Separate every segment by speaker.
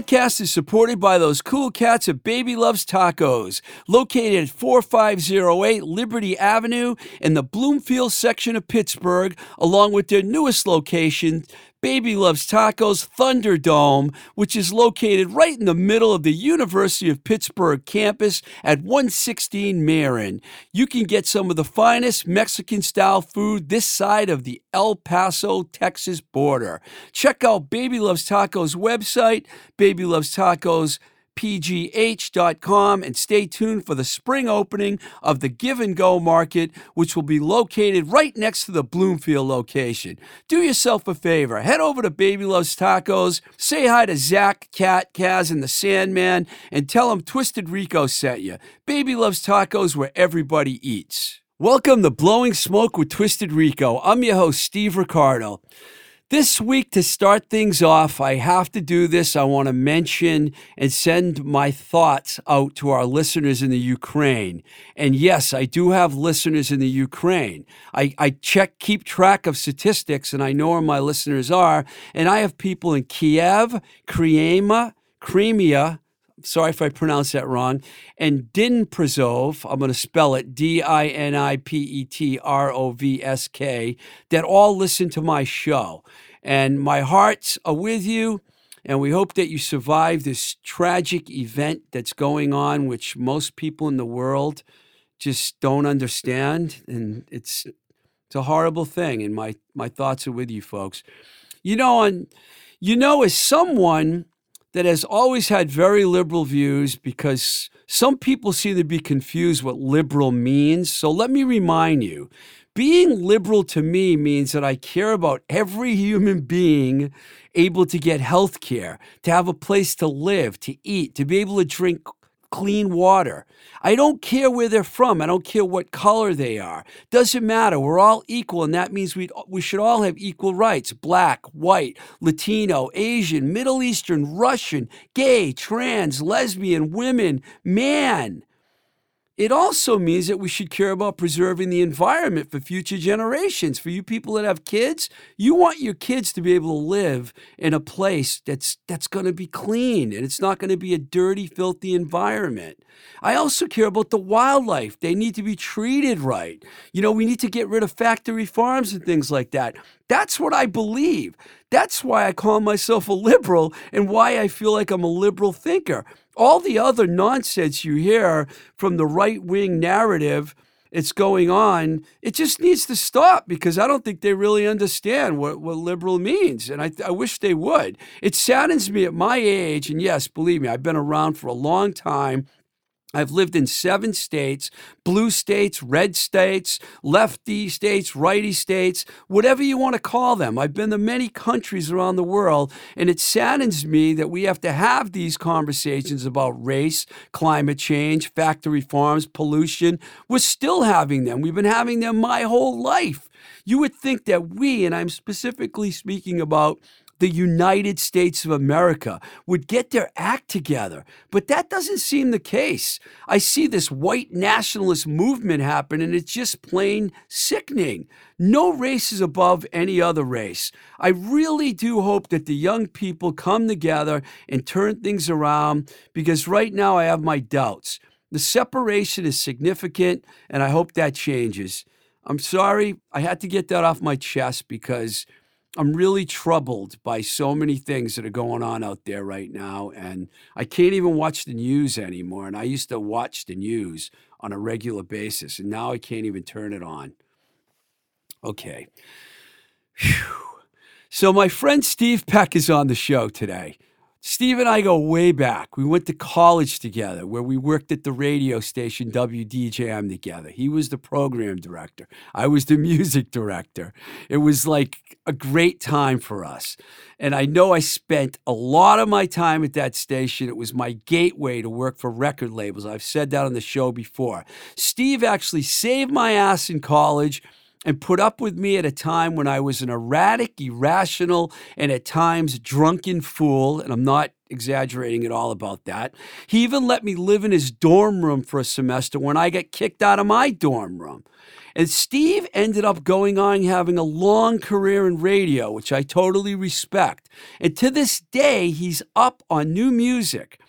Speaker 1: Podcast is supported by those cool cats at Baby Loves Tacos, located at 4508 Liberty Avenue in the Bloomfield section of Pittsburgh, along with their newest location, Baby Loves Tacos Thunderdome, which is located right in the middle of the University of Pittsburgh campus at 116 Marin. You can get some of the finest Mexican style food this side of the El Paso, Texas border. Check out Baby Loves Tacos website, Baby Loves Tacos pgh.com and stay tuned for the spring opening of the Give and Go Market, which will be located right next to the Bloomfield location. Do yourself a favor, head over to Baby Loves Tacos, say hi to Zach, Cat, Kaz, and the Sandman, and tell them Twisted Rico sent you. Baby Loves Tacos where everybody eats. Welcome to Blowing Smoke with Twisted Rico. I'm your host, Steve Ricardo. This week, to start things off, I have to do this. I want to mention and send my thoughts out to our listeners in the Ukraine. And yes, I do have listeners in the Ukraine. I, I check, keep track of statistics, and I know where my listeners are. And I have people in Kiev, Crimea, Crimea, sorry if I pronounce that wrong, and Dnipropetrovsk, I'm going to spell it D I N I P E T R O V S K, that all listen to my show. And my hearts are with you. And we hope that you survive this tragic event that's going on, which most people in the world just don't understand. And it's, it's a horrible thing. And my, my thoughts are with you folks. You know, and you know, as someone that has always had very liberal views because some people seem to be confused what liberal means. So let me remind you being liberal to me means that I care about every human being able to get health care, to have a place to live, to eat, to be able to drink clean water. I don't care where they're from. I don't care what color they are. Doesn't matter. We're all equal, and that means we we should all have equal rights. Black, white, Latino, Asian, Middle Eastern, Russian, gay, trans, lesbian, women, man. It also means that we should care about preserving the environment for future generations. For you people that have kids, you want your kids to be able to live in a place that's that's going to be clean and it's not going to be a dirty, filthy environment. I also care about the wildlife. They need to be treated right. You know, we need to get rid of factory farms and things like that. That's what I believe. That's why I call myself a liberal and why I feel like I'm a liberal thinker all the other nonsense you hear from the right wing narrative it's going on, it just needs to stop because I don't think they really understand what, what liberal means. And I, I wish they would. It saddens me at my age, and yes, believe me, I've been around for a long time. I've lived in seven states blue states, red states, lefty states, righty states, whatever you want to call them. I've been to many countries around the world, and it saddens me that we have to have these conversations about race, climate change, factory farms, pollution. We're still having them. We've been having them my whole life. You would think that we, and I'm specifically speaking about the United States of America would get their act together. But that doesn't seem the case. I see this white nationalist movement happen, and it's just plain sickening. No race is above any other race. I really do hope that the young people come together and turn things around because right now I have my doubts. The separation is significant, and I hope that changes. I'm sorry, I had to get that off my chest because I'm really troubled by so many things that are going on out there right now. And I can't even watch the news anymore. And I used to watch the news on a regular basis, and now I can't even turn it on. Okay. Whew. So, my friend Steve Peck is on the show today. Steve and I go way back. We went to college together where we worked at the radio station WDJM together. He was the program director, I was the music director. It was like a great time for us. And I know I spent a lot of my time at that station. It was my gateway to work for record labels. I've said that on the show before. Steve actually saved my ass in college and put up with me at a time when I was an erratic, irrational, and at times drunken fool. And I'm not exaggerating at all about that. He even let me live in his dorm room for a semester when I got kicked out of my dorm room. And Steve ended up going on having a long career in radio, which I totally respect. And to this day, he's up on new music.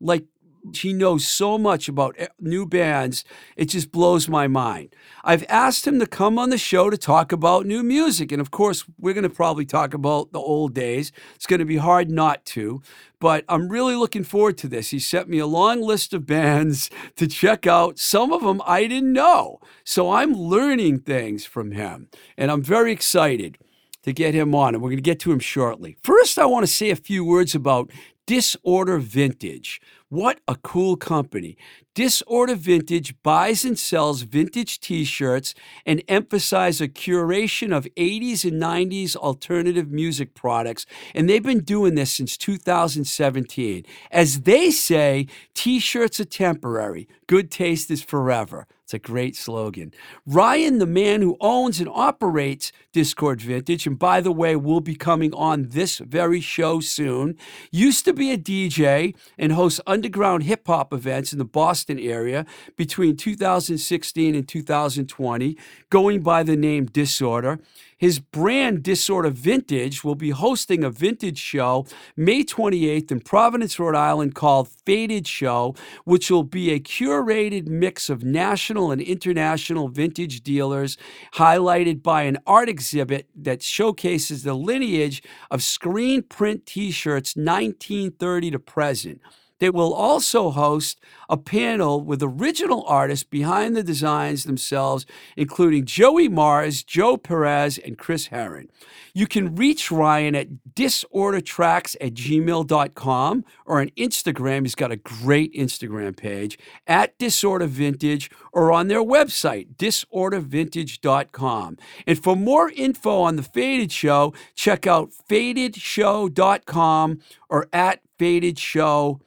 Speaker 1: Like he knows so much about eh, new bands, it just blows my mind. I've asked him to come on the show to talk about new music. And of course, we're going to probably talk about the old days. It's going to be hard not to, but I'm really looking forward to this. He sent me a long list of bands to check out. Some of them I didn't know. So I'm learning things from him, and I'm very excited to get him on, and we're going to get to him shortly. First, I want to say a few words about Disorder Vintage. What a cool company. Disorder Vintage buys and sells vintage t shirts and emphasize a curation of 80s and 90s alternative music products. And they've been doing this since 2017. As they say, t shirts are temporary, good taste is forever. It's a great slogan. Ryan, the man who owns and operates Disorder Vintage, and by the way, will be coming on this very show soon, used to be a DJ and hosts underground hip hop events in the Boston area between 2016 and 2020, going by the name Disorder. His brand Disorder Vintage will be hosting a vintage show May 28th in Providence, Rhode Island called Faded Show, which will be a curated mix of national and international vintage dealers, highlighted by an art exhibit that showcases the lineage of screen print t shirts 1930 to present. They will also host a panel with original artists behind the designs themselves, including Joey Mars, Joe Perez, and Chris Herron. You can reach Ryan at disordertracks at gmail.com or on Instagram. He's got a great Instagram page at Disorder Vintage or on their website, disordervintage.com. And for more info on The Faded Show, check out fadedshow.com or at Faded Show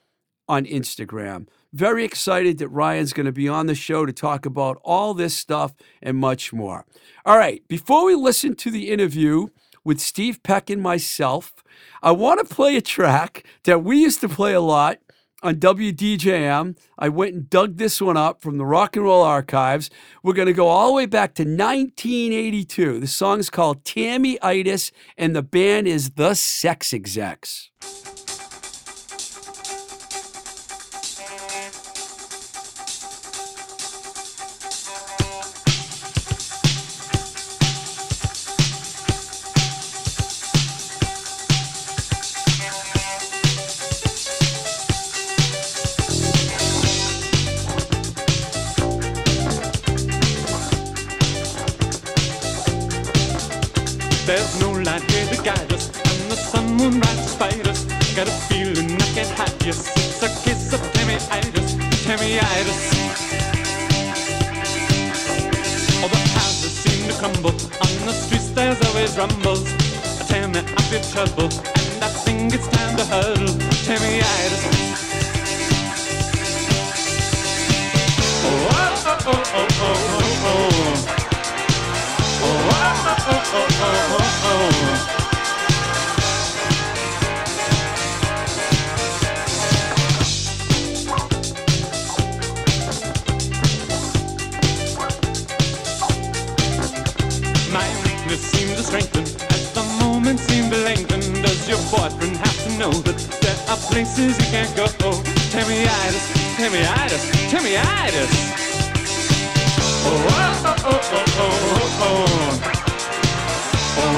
Speaker 1: on Instagram. Very excited that Ryan's going to be on the show to talk about all this stuff and much more. All right, before we listen to the interview with Steve Peck and myself, I want to play a track that we used to play a lot on WDJM. I went and dug this one up from the Rock and Roll Archives. We're going to go all the way back to 1982. The song is called Tammy Itis, and the band is The Sex Execs.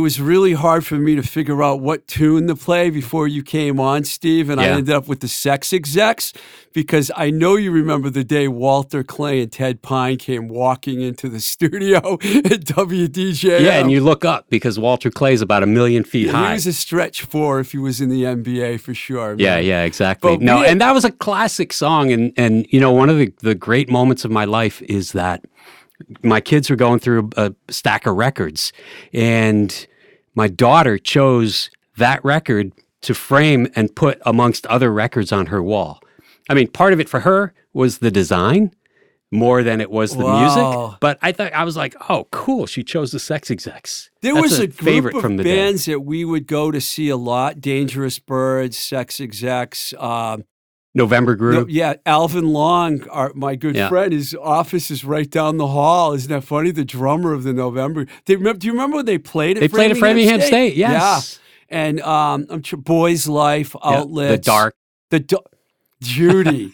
Speaker 1: was really hard for me to figure out what tune to play before you came on, Steve. And I ended up with the Sex Execs because I know you remember the day Walter Clay and Ted Pine came walking into the studio at WDJ.
Speaker 2: Yeah, and you look up because Walter Clay's about a million feet
Speaker 1: He
Speaker 2: high.
Speaker 1: was a stretch four if he was in the NBA for sure.
Speaker 2: Yeah,
Speaker 1: man.
Speaker 2: yeah, exactly.
Speaker 1: But
Speaker 2: no, and that was a classic song. And and you know, one of the, the great moments of my life is that my kids were going through a stack of records, and my daughter chose that record to frame and put amongst other records on her wall. I mean, part of it for her was the design more than it was the
Speaker 1: Wow.
Speaker 2: music. But I thought I was like, oh, cool. She chose the Sex Execs.
Speaker 1: There
Speaker 2: That's
Speaker 1: was a,
Speaker 2: favorite
Speaker 1: group of
Speaker 2: from the day.
Speaker 1: bands that we would go to see a lot: Dangerous Birds, Sex Execs. Um,
Speaker 2: November
Speaker 1: no, yeah, Alvin Long, our, my good
Speaker 2: Yeah.
Speaker 1: friend. His office is right down the hall. Isn't that funny? The drummer of the November. They remember, do you remember when they played at
Speaker 2: They played at Framingham State, yes.
Speaker 1: Yeah, and um, I'm sure Boys Life,
Speaker 2: Yeah, the dark.
Speaker 1: the Judy.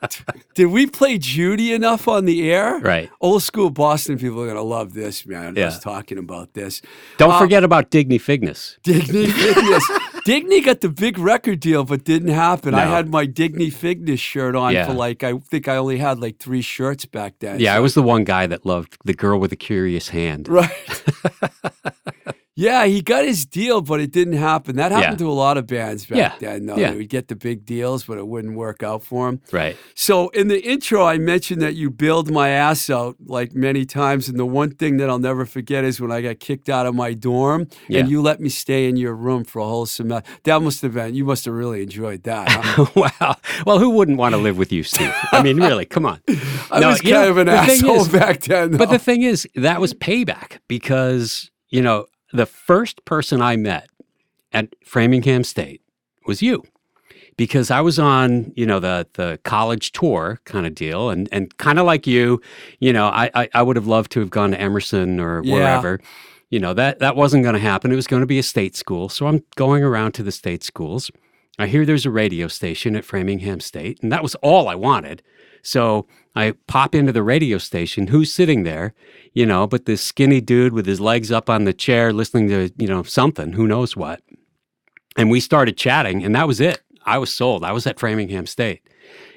Speaker 1: Did we play Judy enough on the air?
Speaker 2: Right.
Speaker 1: Old school Boston people are gonna love this, man. I
Speaker 2: Yeah.
Speaker 1: was talking about this.
Speaker 2: Don't
Speaker 1: Uh,
Speaker 2: forget about Digney Fignus.
Speaker 1: Digney Fignus. Digney got the big record deal, but didn't happen. I had my Digney Fignus shirt on
Speaker 2: Yeah.
Speaker 1: for like I think I only had like three shirts back then.
Speaker 2: Yeah, I was the one guy that loved the girl with the curious hand.
Speaker 1: right. yeah, he got his deal, but it didn't happen. That happened
Speaker 2: Yeah.
Speaker 1: to a lot of bands back
Speaker 2: Yeah.
Speaker 1: then. Though.
Speaker 2: Yeah.
Speaker 1: They would get the big deals, but it wouldn't work out for them.
Speaker 2: Right.
Speaker 1: So in the intro, I mentioned that you bailed my ass out like many times, and the one thing that I'll never forget is when I got kicked out of my dorm,
Speaker 2: Yeah.
Speaker 1: and you let me stay in your room for a whole semester. That must have been you must have really enjoyed that. Huh?
Speaker 2: wow. Well, who wouldn't want to live with you, Steve? I mean, really, come on.
Speaker 1: I
Speaker 2: No,
Speaker 1: was kind
Speaker 2: know,
Speaker 1: of an asshole
Speaker 2: is-
Speaker 1: back then.
Speaker 2: But the thing is, that was payback because, you know, the first person I met at Framingham State was you. Because I was on, you know, the the college tour kind of deal, and and kind of like you, you know, I, I I would have loved to have gone to Emerson or
Speaker 1: Yeah.
Speaker 2: wherever. You know that that wasn't going to happen. It was going to be a state school, so I'm going around to the state schools. I hear there's a radio station at Framingham State, and that was all I wanted. So I pop into the radio station. Who's sitting there? You know, but this skinny dude with his legs up on the chair listening to, you know, something, who knows what. And we started chatting, and that was it. I was sold. I was at Framingham State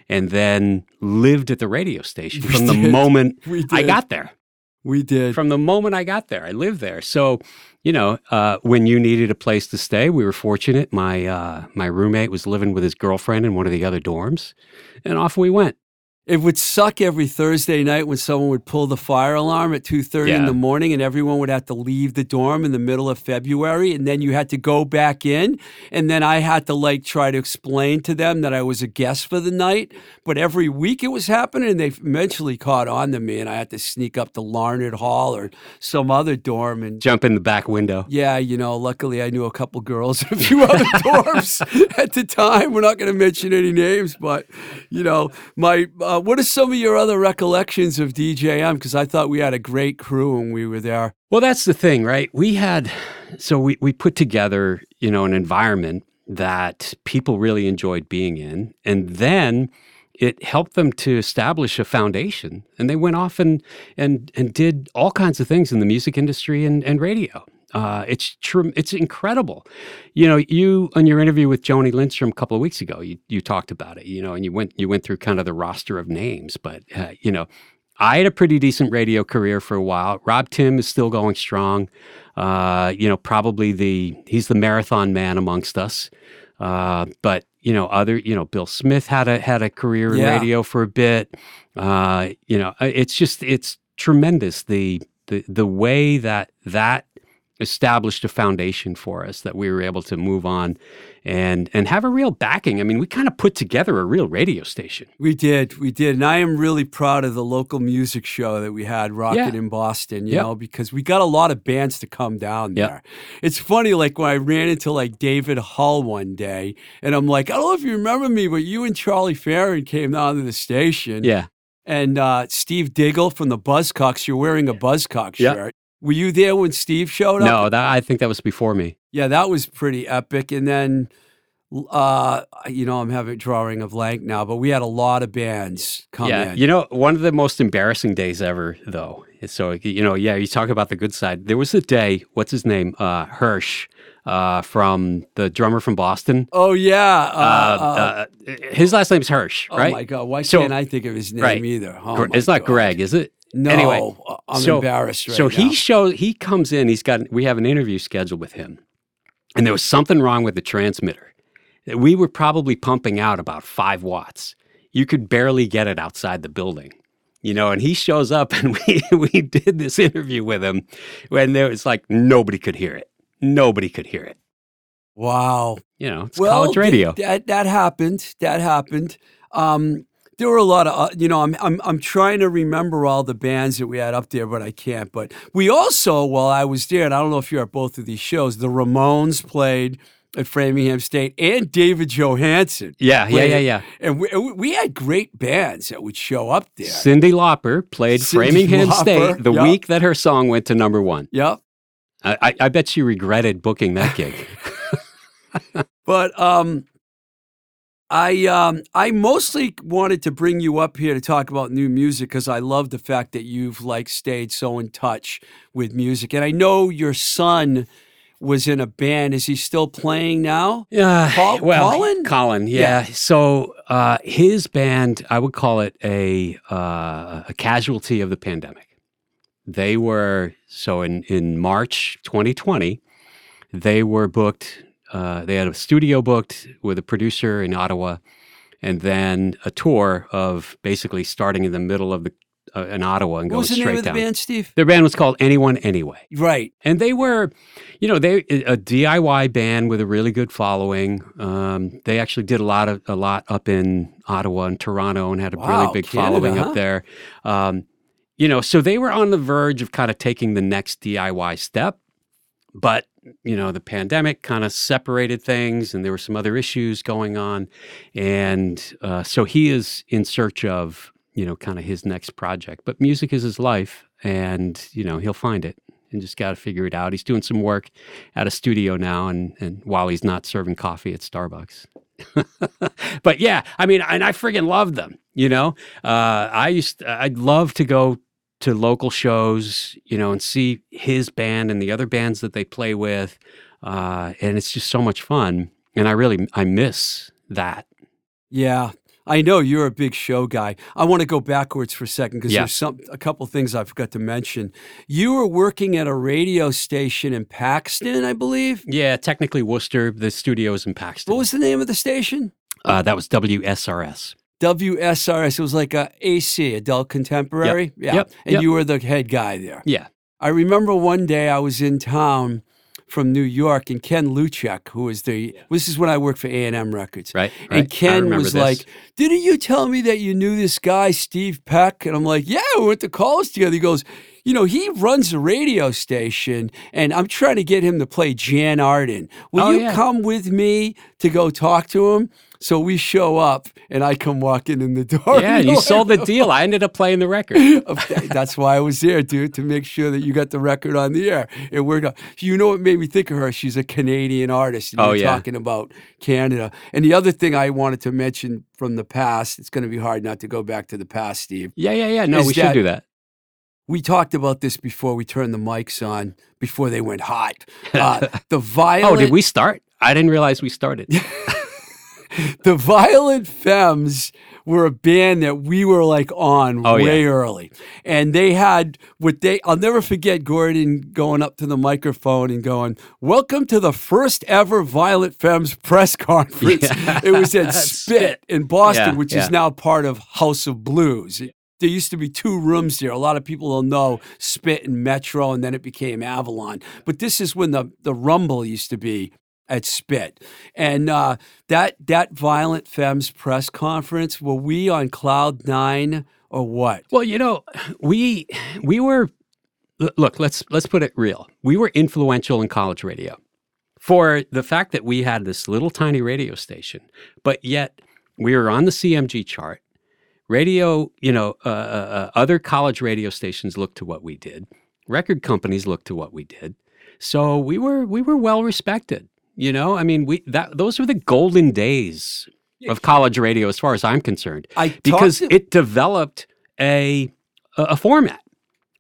Speaker 2: and then lived at the radio station
Speaker 1: We
Speaker 2: from the moment I got there.
Speaker 1: we did.
Speaker 2: From the moment I got there, I lived there. So, you know, uh, when you needed a place to stay, we were fortunate. My uh, my roommate was living with his girlfriend in one of the other dorms, and off we went.
Speaker 1: It would suck every Thursday night when someone would pull the fire alarm at 2:30 in the morning and everyone would have to leave the dorm in the middle of February and then you had to go back in and then I had to like try to explain to them that I was a guest for the night, but every week it was happening and they eventually caught on to me and I had to sneak up to Larned Hall or some other dorm and
Speaker 2: Jump in the back window.
Speaker 1: yeah, you know, luckily I knew a couple girls in a few other dorms at the time. We're not going to mention any names, but you know, my uh, Uh, what are some of your other recollections of DJM? Because I thought we had a great crew when we were there.
Speaker 2: Well, that's the thing, right? We had, so we, we put together, you know, an environment that people really enjoyed being in. And then it helped them to establish a foundation. And they went off and, and, and did all kinds of things in the music industry and, and radio. Uh, it's true. It's incredible. You know, you on your interview with Joni Lindstrom a couple of weeks ago, you, you talked about it. You know, and you went you went through kind of the roster of names. But uh, you know, I had a pretty decent radio career for a while. Rob Timm is still going strong. Uh, you know, probably the he's the marathon man amongst us. Uh, but you know, other you know, Bill Smith had a had a career in
Speaker 1: Yeah.
Speaker 2: radio for a bit. Uh, you know, it's just it's tremendous the the the way that that established a foundation for us that we were able to move on and and have a real backing. I mean, we kind of put together a real radio station.
Speaker 1: We did, we did, and I am really proud of the local music show that we had, Rocket
Speaker 2: Yeah.
Speaker 1: in Boston. You
Speaker 2: Yep.
Speaker 1: know, because we got a lot of bands to come down
Speaker 2: Yep.
Speaker 1: there. It's funny, like when I ran into like David Hull one day, and I'm like, I don't know if you remember me, but you and Charlie Farren came down to the station.
Speaker 2: Yeah.
Speaker 1: And uh, Steve Diggle from the Buzzcocks, you're wearing a Buzzcock
Speaker 2: Yep.
Speaker 1: Were you there when Steve showed up?
Speaker 2: No, that I think that was before me.
Speaker 1: Yeah, that was pretty epic. And then uh, you know, I'm having drawing of blank now, but we had a lot of bands come
Speaker 2: yeah,
Speaker 1: in.
Speaker 2: you know, one of the most embarrassing days ever, though. So you know, yeah, you talk about the good side. There was a day. What's his name? Uh, Hirsch, uh, from the drummer from Boston.
Speaker 1: oh yeah. Uh,
Speaker 2: Uh,
Speaker 1: uh,
Speaker 2: uh, his last name's Hirsch,
Speaker 1: oh
Speaker 2: right?
Speaker 1: my god, why
Speaker 2: So-
Speaker 1: can't I think of his name
Speaker 2: right.
Speaker 1: either? Oh
Speaker 2: it's not
Speaker 1: God.
Speaker 2: Greg, is it?
Speaker 1: No,
Speaker 2: Anyway,
Speaker 1: I'm
Speaker 2: so-
Speaker 1: embarrassed right
Speaker 2: so
Speaker 1: now.
Speaker 2: he shows he comes in. He's got we have an interview scheduled with him, and there was something wrong with the transmitter. We were probably pumping out about five watts. You could barely get it outside the building, you know. And he shows up, and we we did this interview with him, when there was like nobody could hear it. Nobody could hear it.
Speaker 1: Wow.
Speaker 2: You know, it's
Speaker 1: well,
Speaker 2: college
Speaker 1: th-
Speaker 2: radio.
Speaker 1: that that happened. That happened. Um, there were a lot of, uh, you know, I'm, I'm I'm trying to remember all the bands that we had up there, but I can't. But we also, while I was there, and I don't know if you're at both of these shows, the Ramones played at Framingham State, and David Johansen.
Speaker 2: yeah, yeah, yeah, yeah.
Speaker 1: And we, we had great bands that would show up there.
Speaker 2: Cyndi Lauper played
Speaker 1: Cyndi
Speaker 2: Framingham
Speaker 1: Lauper,
Speaker 2: State the
Speaker 1: yep.
Speaker 2: week that her song went to number one.
Speaker 1: Yep.
Speaker 2: I, I, I bet she regretted booking that gig.
Speaker 1: But um, I um, I mostly wanted to bring you up here to talk about new music because I love the fact that you've like stayed so in touch with music, and I know your son was in a band. Is he still playing now?
Speaker 2: Yeah.
Speaker 1: Col-
Speaker 2: well,
Speaker 1: Colin?
Speaker 2: Colin, yeah. So uh, his band, I would call it a uh, a casualty of the pandemic. They were so in in March 2020, they were booked. Uh, they had a studio booked with a producer in Ottawa, and then a tour of basically starting in the middle of the uh, in Ottawa and
Speaker 1: What
Speaker 2: going
Speaker 1: was the
Speaker 2: straight
Speaker 1: name of the band, Steve?
Speaker 2: Their band was called Anyone Anyway
Speaker 1: Right.
Speaker 2: and they were, you know, they a DIY band with a really good following. Um, they actually did a lot of a lot up in Ottawa and Toronto, and had a
Speaker 1: Wow,
Speaker 2: really big
Speaker 1: Canada,
Speaker 2: following
Speaker 1: huh?
Speaker 2: up there. Um, you know, so they were on the verge of kind of taking the next DIY step, but you know, the pandemic kind of separated things, and there were some other issues going on, and uh, so he is in search of you know kind of his next project. But music is his life, and you know he'll find it and just got to figure it out. He's doing some work at a studio now, and and while he's not serving coffee at Starbucks. but yeah, I mean, and I friggin' love them. You know, uh, I used I'd love to go to local shows, you know, and see his band and the other bands that they play with, uh, and it's just so much fun. And I really I miss that.
Speaker 1: Yeah. I know you're a big show guy. I want to go backwards for a second because there's some a couple things I forgot to mention. You were working at a radio station in Paxton, I believe.
Speaker 2: Yeah, technically Worcester. The studio is in Paxton.
Speaker 1: What was the name of the station?
Speaker 2: uh, that was WSRS.
Speaker 1: WSRS. It was like a AC, Adult Contemporary. Yeah.
Speaker 2: Yep.
Speaker 1: And
Speaker 2: Yep.
Speaker 1: you were the head guy there.
Speaker 2: Yeah.
Speaker 1: I remember one day I was in town from New York, and Ken Luchek, who was the this is when I worked for A and M Records,
Speaker 2: Right. right.
Speaker 1: And Ken was
Speaker 2: this.
Speaker 1: like, "Didn't you tell me that you knew this guy, Steve Peck?" And I'm like, "Yeah, we went to college together." He goes, "You know, he runs a radio station, and I'm trying to get him to play Jann Arden. Will
Speaker 2: Oh,
Speaker 1: you
Speaker 2: yeah.
Speaker 1: come with me to go talk to him?" So we show up, and I come walking in the door.
Speaker 2: Yeah, you sold the deal. I ended up playing the record.
Speaker 1: That's why I was there, dude, to make sure that you got the record on the air. It worked out. You know what made me think of her? She's a Canadian artist. And
Speaker 2: Oh,
Speaker 1: you're
Speaker 2: yeah.
Speaker 1: talking about Canada. And the other thing I wanted to mention from the past, it's going to be hard not to go back to the past, Steve.
Speaker 2: Yeah, yeah, yeah. No, we should do that.
Speaker 1: We talked about this before we turned the mics on, before they went hot. Uh, the violent,
Speaker 2: Oh, did we start? I didn't realize we started.
Speaker 1: the Violent Femmes were a band that we were like on
Speaker 2: Oh, yeah.
Speaker 1: way early. And they had what they I'll never forget Gordon going up to the microphone and going, Welcome to the first ever Violent Femmes press conference.
Speaker 2: Yeah.
Speaker 1: It was at
Speaker 2: Spit.
Speaker 1: In Boston,
Speaker 2: Yeah,
Speaker 1: which
Speaker 2: yeah.
Speaker 1: is now part of House of Blues. There used to be two rooms there. A lot of people will know Spit and Metro, and then it became Avalon. But this is when the, the Rumble used to be at Spit. And uh, that that Violent Femmes press conference, were we on cloud nine or what?
Speaker 2: Well, you know, we we were look, let's let's put it real. We were influential in college radio for the fact that we had this little tiny radio station, but yet we were on the CMJ chart. Radio, you know, uh, uh, uh, other college radio stations looked to what we did. Record companies looked to what we did. So we were we were well respected. You know, I mean, we that those were the golden days of college radio, as far as I'm concerned,
Speaker 1: I
Speaker 2: because it developed a, a format,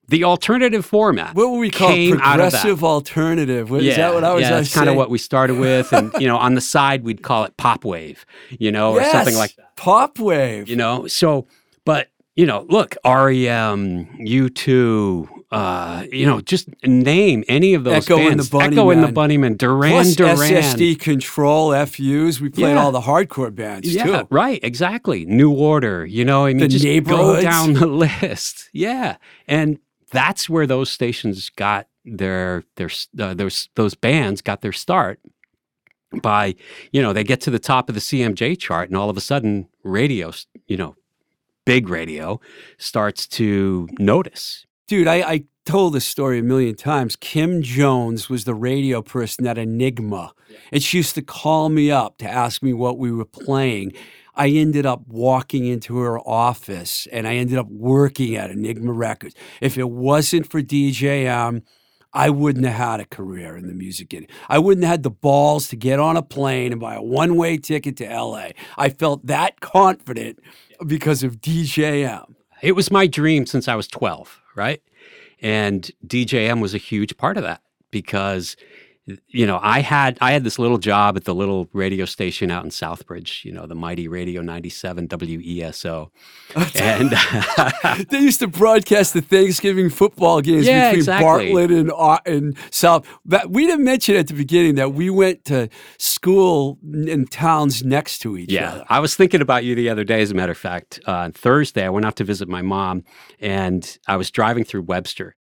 Speaker 2: the alternative format.
Speaker 1: what would we call
Speaker 2: came out of that.
Speaker 1: progressive alternative? What, is that what I was
Speaker 2: yeah, that's kind of what we started with, and you know, on the side we'd call it pop wave, you know, or something like that.
Speaker 1: Pop wave.
Speaker 2: You know, so but you know, look, REM, U2, uh, you know, just name any of those
Speaker 1: Echo and
Speaker 2: bands.
Speaker 1: the
Speaker 2: Echo and the
Speaker 1: Bunnymen.
Speaker 2: Bunnymen, Duran
Speaker 1: Plus
Speaker 2: Duran.
Speaker 1: SSD Control, FUs. We played
Speaker 2: Yeah.
Speaker 1: all the hardcore bands
Speaker 2: Yeah,
Speaker 1: too.
Speaker 2: right, exactly. New Order, you know, I mean,
Speaker 1: The
Speaker 2: just go down the list. Yeah, and that's where those stations got their their uh, those those bands got their start by you know they get to the top of the CMJ chart and all of a sudden radio you know big radio starts to notice
Speaker 1: Dude, I, I told this story a million times. Kim Jones was the radio person at Enigma. And she used to call me up to ask me what we were playing. I ended up walking into her office and I ended up working at Enigma Records. If it wasn't for DJM, I wouldn't have had a career in the music industry. I wouldn't have had the balls to get on a plane and buy a one way ticket to LA. I felt that confident because of DJM.
Speaker 2: it was my dream since I was 12, right? And DJM was a huge part of that because you know, I had I had this little job at the little radio station out in Southbridge, you know, the mighty Radio 97 WESO. And
Speaker 1: they used to broadcast the Thanksgiving football games
Speaker 2: Yeah,
Speaker 1: between
Speaker 2: exactly.
Speaker 1: Bartlett and Au- and South. That we didn't mention at the beginning that we went to school in towns next to each
Speaker 2: Yeah,
Speaker 1: other.
Speaker 2: I was thinking about you the other day. As a matter of fact, uh, on Thursday I went out to visit my mom, and I was driving through Webster.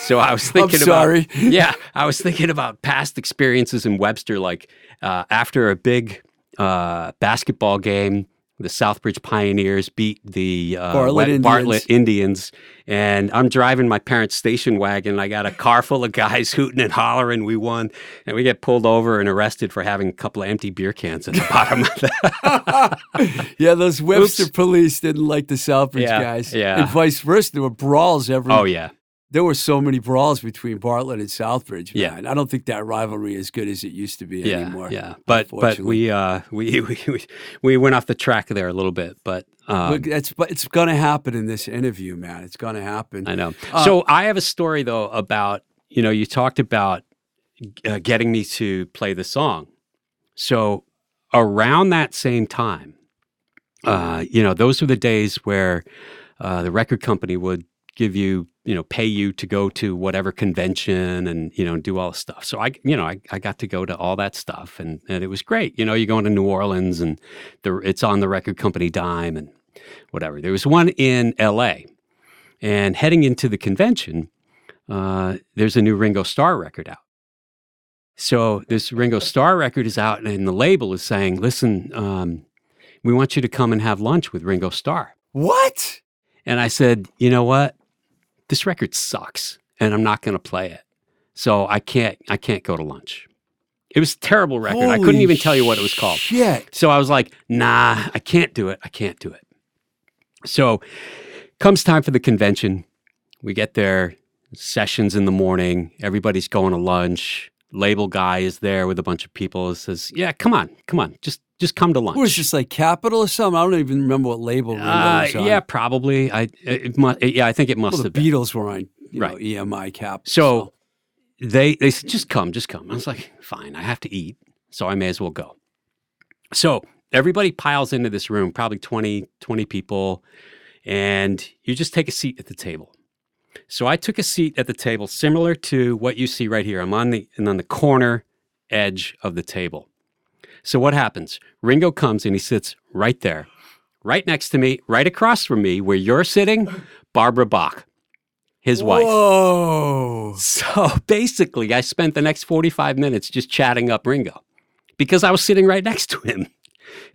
Speaker 2: So I was
Speaker 1: I'm
Speaker 2: thinking
Speaker 1: sorry.
Speaker 2: about yeah, I was thinking about past experiences in Webster, like uh, after a big uh, basketball game. The Southbridge Pioneers beat the uh,
Speaker 1: Bartlett Indians.
Speaker 2: Bartlett Indians, and I'm driving my parents' station wagon. I got a car full of guys hooting and hollering. We won, and we get pulled over and arrested for having a couple of empty beer cans at the bottom of the
Speaker 1: yeah, those Webster
Speaker 2: Oops.
Speaker 1: police didn't like the Southbridge
Speaker 2: Yeah,
Speaker 1: guys.
Speaker 2: yeah.
Speaker 1: And vice versa. There were brawls every
Speaker 2: Oh yeah,
Speaker 1: there were so many brawls between Bartlett and Southbridge,
Speaker 2: Yeah.
Speaker 1: man. I don't think that rivalry is good as it used to be
Speaker 2: yeah,
Speaker 1: anymore.
Speaker 2: yeah. But but we uh we, we we we went off the track there a little bit. But um,
Speaker 1: Look, that's but it's gonna happen in this interview, man. It's gonna happen.
Speaker 2: I know.
Speaker 1: Uh,
Speaker 2: so I have a story though about you know you talked about uh, getting me to play the song. So around that same time, uh, you know, those were the days where uh, the record company would give you, you know, pay you to go to whatever convention and you know do all the stuff. So I, you know, I, I got to go to all that stuff and and it was great. You know, you're going to New Orleans and the it's on the record company dime and whatever. There was one in L.A. and heading into the convention, uh, there's a new Ringo Starr record out. So this Ringo Starr record is out, and the label is saying, "Listen, um, we want you to come and have lunch with Ringo Starr."
Speaker 1: What?
Speaker 2: And I said, "You know what? This record sucks, and I'm not going to play it. So I can't. I can't go to lunch." It was a terrible record. I couldn't even tell you what it was called.
Speaker 1: Shit.
Speaker 2: So I was like, nah, I can't do it. I can't do it. So comes time for the convention. We get there, sessions in the morning. Everybody's going to lunch. Label guy is there with a bunch of people. Says, "Yeah, come on, come on, just just come to lunch."
Speaker 1: What was this like Capitol or something? I don't even remember what label.
Speaker 2: Uh, yeah, probably. I it, mu- yeah, I think it must
Speaker 1: Well, the
Speaker 2: have been.
Speaker 1: Beatles were on, you
Speaker 2: Right.
Speaker 1: know, EMI Capitol.
Speaker 2: So they they said, just come, just come. I was like, fine, I have to eat, so I may as well go. So everybody piles into this room, probably 20, 20 people, and you just take a seat at the table. So I took a seat at the table similar to what you see right here. I'm on the and on the corner edge of the table. So what happens? Ringo comes and he sits right there, right next to me, right across from me, where you're sitting, Barbara Bach, his wife.
Speaker 1: Whoa.
Speaker 2: So basically, I spent the next 45 minutes just chatting up Ringo because I was sitting right next to him.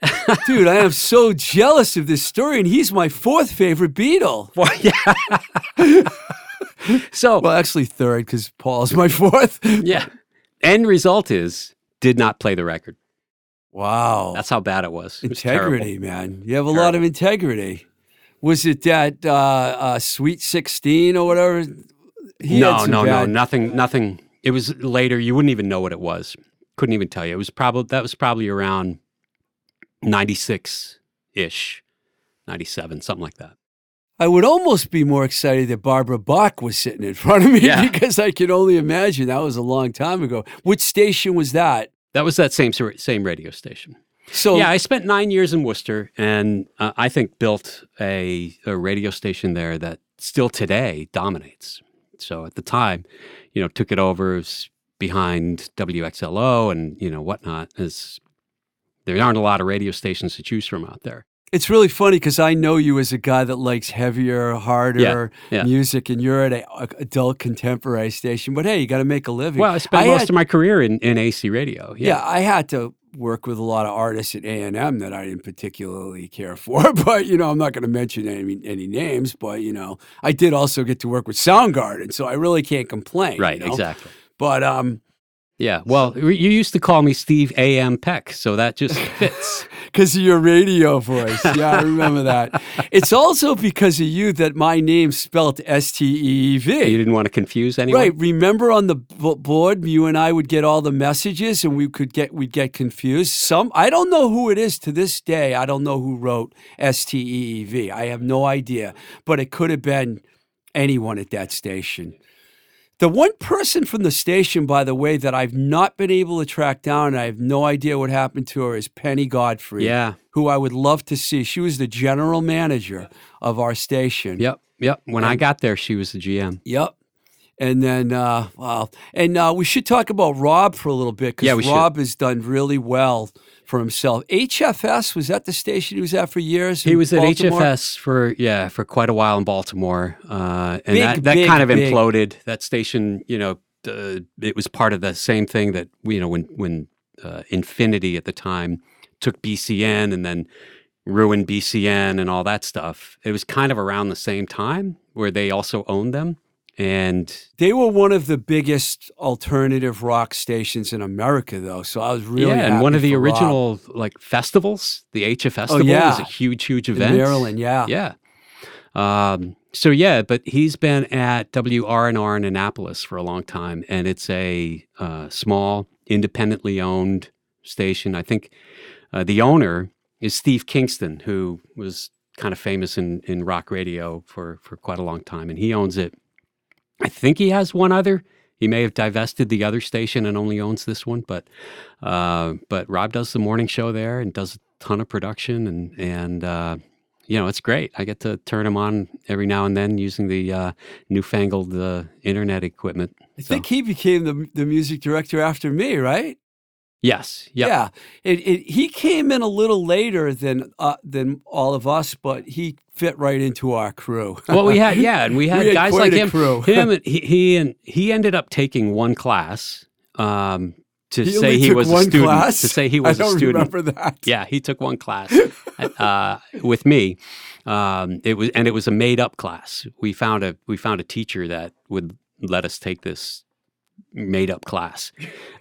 Speaker 1: Dude, I am so jealous of this story, and he's my fourth favorite Beatle.
Speaker 2: Well, yeah. so,
Speaker 1: Well, actually, third, because Paul's my fourth.
Speaker 2: yeah. End result is did not play the record.
Speaker 1: Wow.
Speaker 2: That's how bad it was. It was
Speaker 1: integrity,
Speaker 2: terrible.
Speaker 1: man. You have a lot of integrity. Was it that uh, uh, Sweet 16 or whatever? He
Speaker 2: no, no, no, nothing, nothing. It was later. You wouldn't even know what it was. couldn't even tell you. It was probably that was probably around 96 ish, 97, something like that.
Speaker 1: I would almost be more excited that Barbara Bach was sitting in front of me
Speaker 2: Yeah.
Speaker 1: because I can only imagine that was a long time ago. Which station was that?
Speaker 2: That was that same same radio station.
Speaker 1: So
Speaker 2: yeah, I spent nine years in Worcester, and uh, I think built a, a radio station there that still today dominates. So at the time, you know, took it over was behind WXLO and you know whatnot. There aren't a lot of radio stations to choose from out there.
Speaker 1: It's really funny because I know you as a guy that likes heavier, harder
Speaker 2: yeah.
Speaker 1: music, and you're at a, a adult contemporary station. But hey, you got to make a living.
Speaker 2: Well, I spent
Speaker 1: I
Speaker 2: most
Speaker 1: had-
Speaker 2: of my career in, in AC radio.
Speaker 1: yeah.
Speaker 2: Yeah.
Speaker 1: I had to work with a lot of artists at A and M that I didn't particularly care for. But you know, I'm not going to mention any any names. But you know, I did also get to work with Soundgarden, so I really can't complain. you
Speaker 2: right.
Speaker 1: know?
Speaker 2: Exactly.
Speaker 1: But um,
Speaker 2: Yeah. Well, you used to call me Steve A.M. Peck, so that just fits.
Speaker 1: Because of your radio voice. Yeah, I remember that. It's also because of you that my name's spelled S T E E V.
Speaker 2: you didn't want to confuse anyone.
Speaker 1: Right. Remember on the b- board, you and I would get all the messages, and we could get we'd get confused. Some I don't know who it is to this day. I don't know who wrote S T E E V. I have no idea, but it could have been anyone at that station. The one person from the station, by the way, that I've not been able to track down, and I have no idea what happened to her, is Penny Godfrey
Speaker 2: Yeah.
Speaker 1: who I would love to see. She was the general manager of our station.
Speaker 2: Yep. Yep. When I got there, she was the GM.
Speaker 1: Yep. And then, uh, wow. And uh, we should talk about Rob for a little bit because
Speaker 2: Yeah, we should.
Speaker 1: Rob has done really well for himself. HFS was that the station he was at for years?
Speaker 2: He was at HFS for yeah for quite a while in Baltimore, uh, and
Speaker 1: Big,
Speaker 2: that, that
Speaker 1: big,
Speaker 2: kind of
Speaker 1: big.
Speaker 2: imploded. That station, you know, uh, it was part of the same thing that you know when when uh, Infinity at the time took BCN and then ruined BCN and all that stuff. It was kind of around the same time where they also owned them, and
Speaker 1: They were one of the biggest alternative rock stations in America, though. So I was really
Speaker 2: yeah, and one of the original like festivals, the HF Festival, was
Speaker 1: yeah.
Speaker 2: a huge, huge event. in.
Speaker 1: Maryland. Yeah.
Speaker 2: Yeah. Um, so yeah, but he's been at WRNR in Annapolis for a long time, and it's a uh, small, independently owned station. I think uh, the owner is Steve Kingston, who was kind of famous in, in rock radio for for quite a long time, and he owns it. I think he has one other. He may have divested the other station and only owns this one, but uh, but Rob does the morning show there and does a ton of production and and uh, you know it's great. I get to turn him on every now and then using the uh, newfangled uh, internet equipment.
Speaker 1: I
Speaker 2: So,
Speaker 1: think he became the the music director after me, right?
Speaker 2: Yes, yep.
Speaker 1: Yeah, it, it, he came in a little later than uh, than all of us, but he fit right into our crew.
Speaker 2: well, we had yeah, and we had,
Speaker 1: We had
Speaker 2: guys like him.
Speaker 1: crew.
Speaker 2: Him, and he, he and he ended up taking one class um, to
Speaker 1: He
Speaker 2: say he was a student.
Speaker 1: class?
Speaker 2: To say he was
Speaker 1: I don't
Speaker 2: a student.
Speaker 1: remember that.
Speaker 2: Yeah, he took one class uh, with me. Um, it was and it was a made up class. We found a we found a teacher that would let us take this made up class.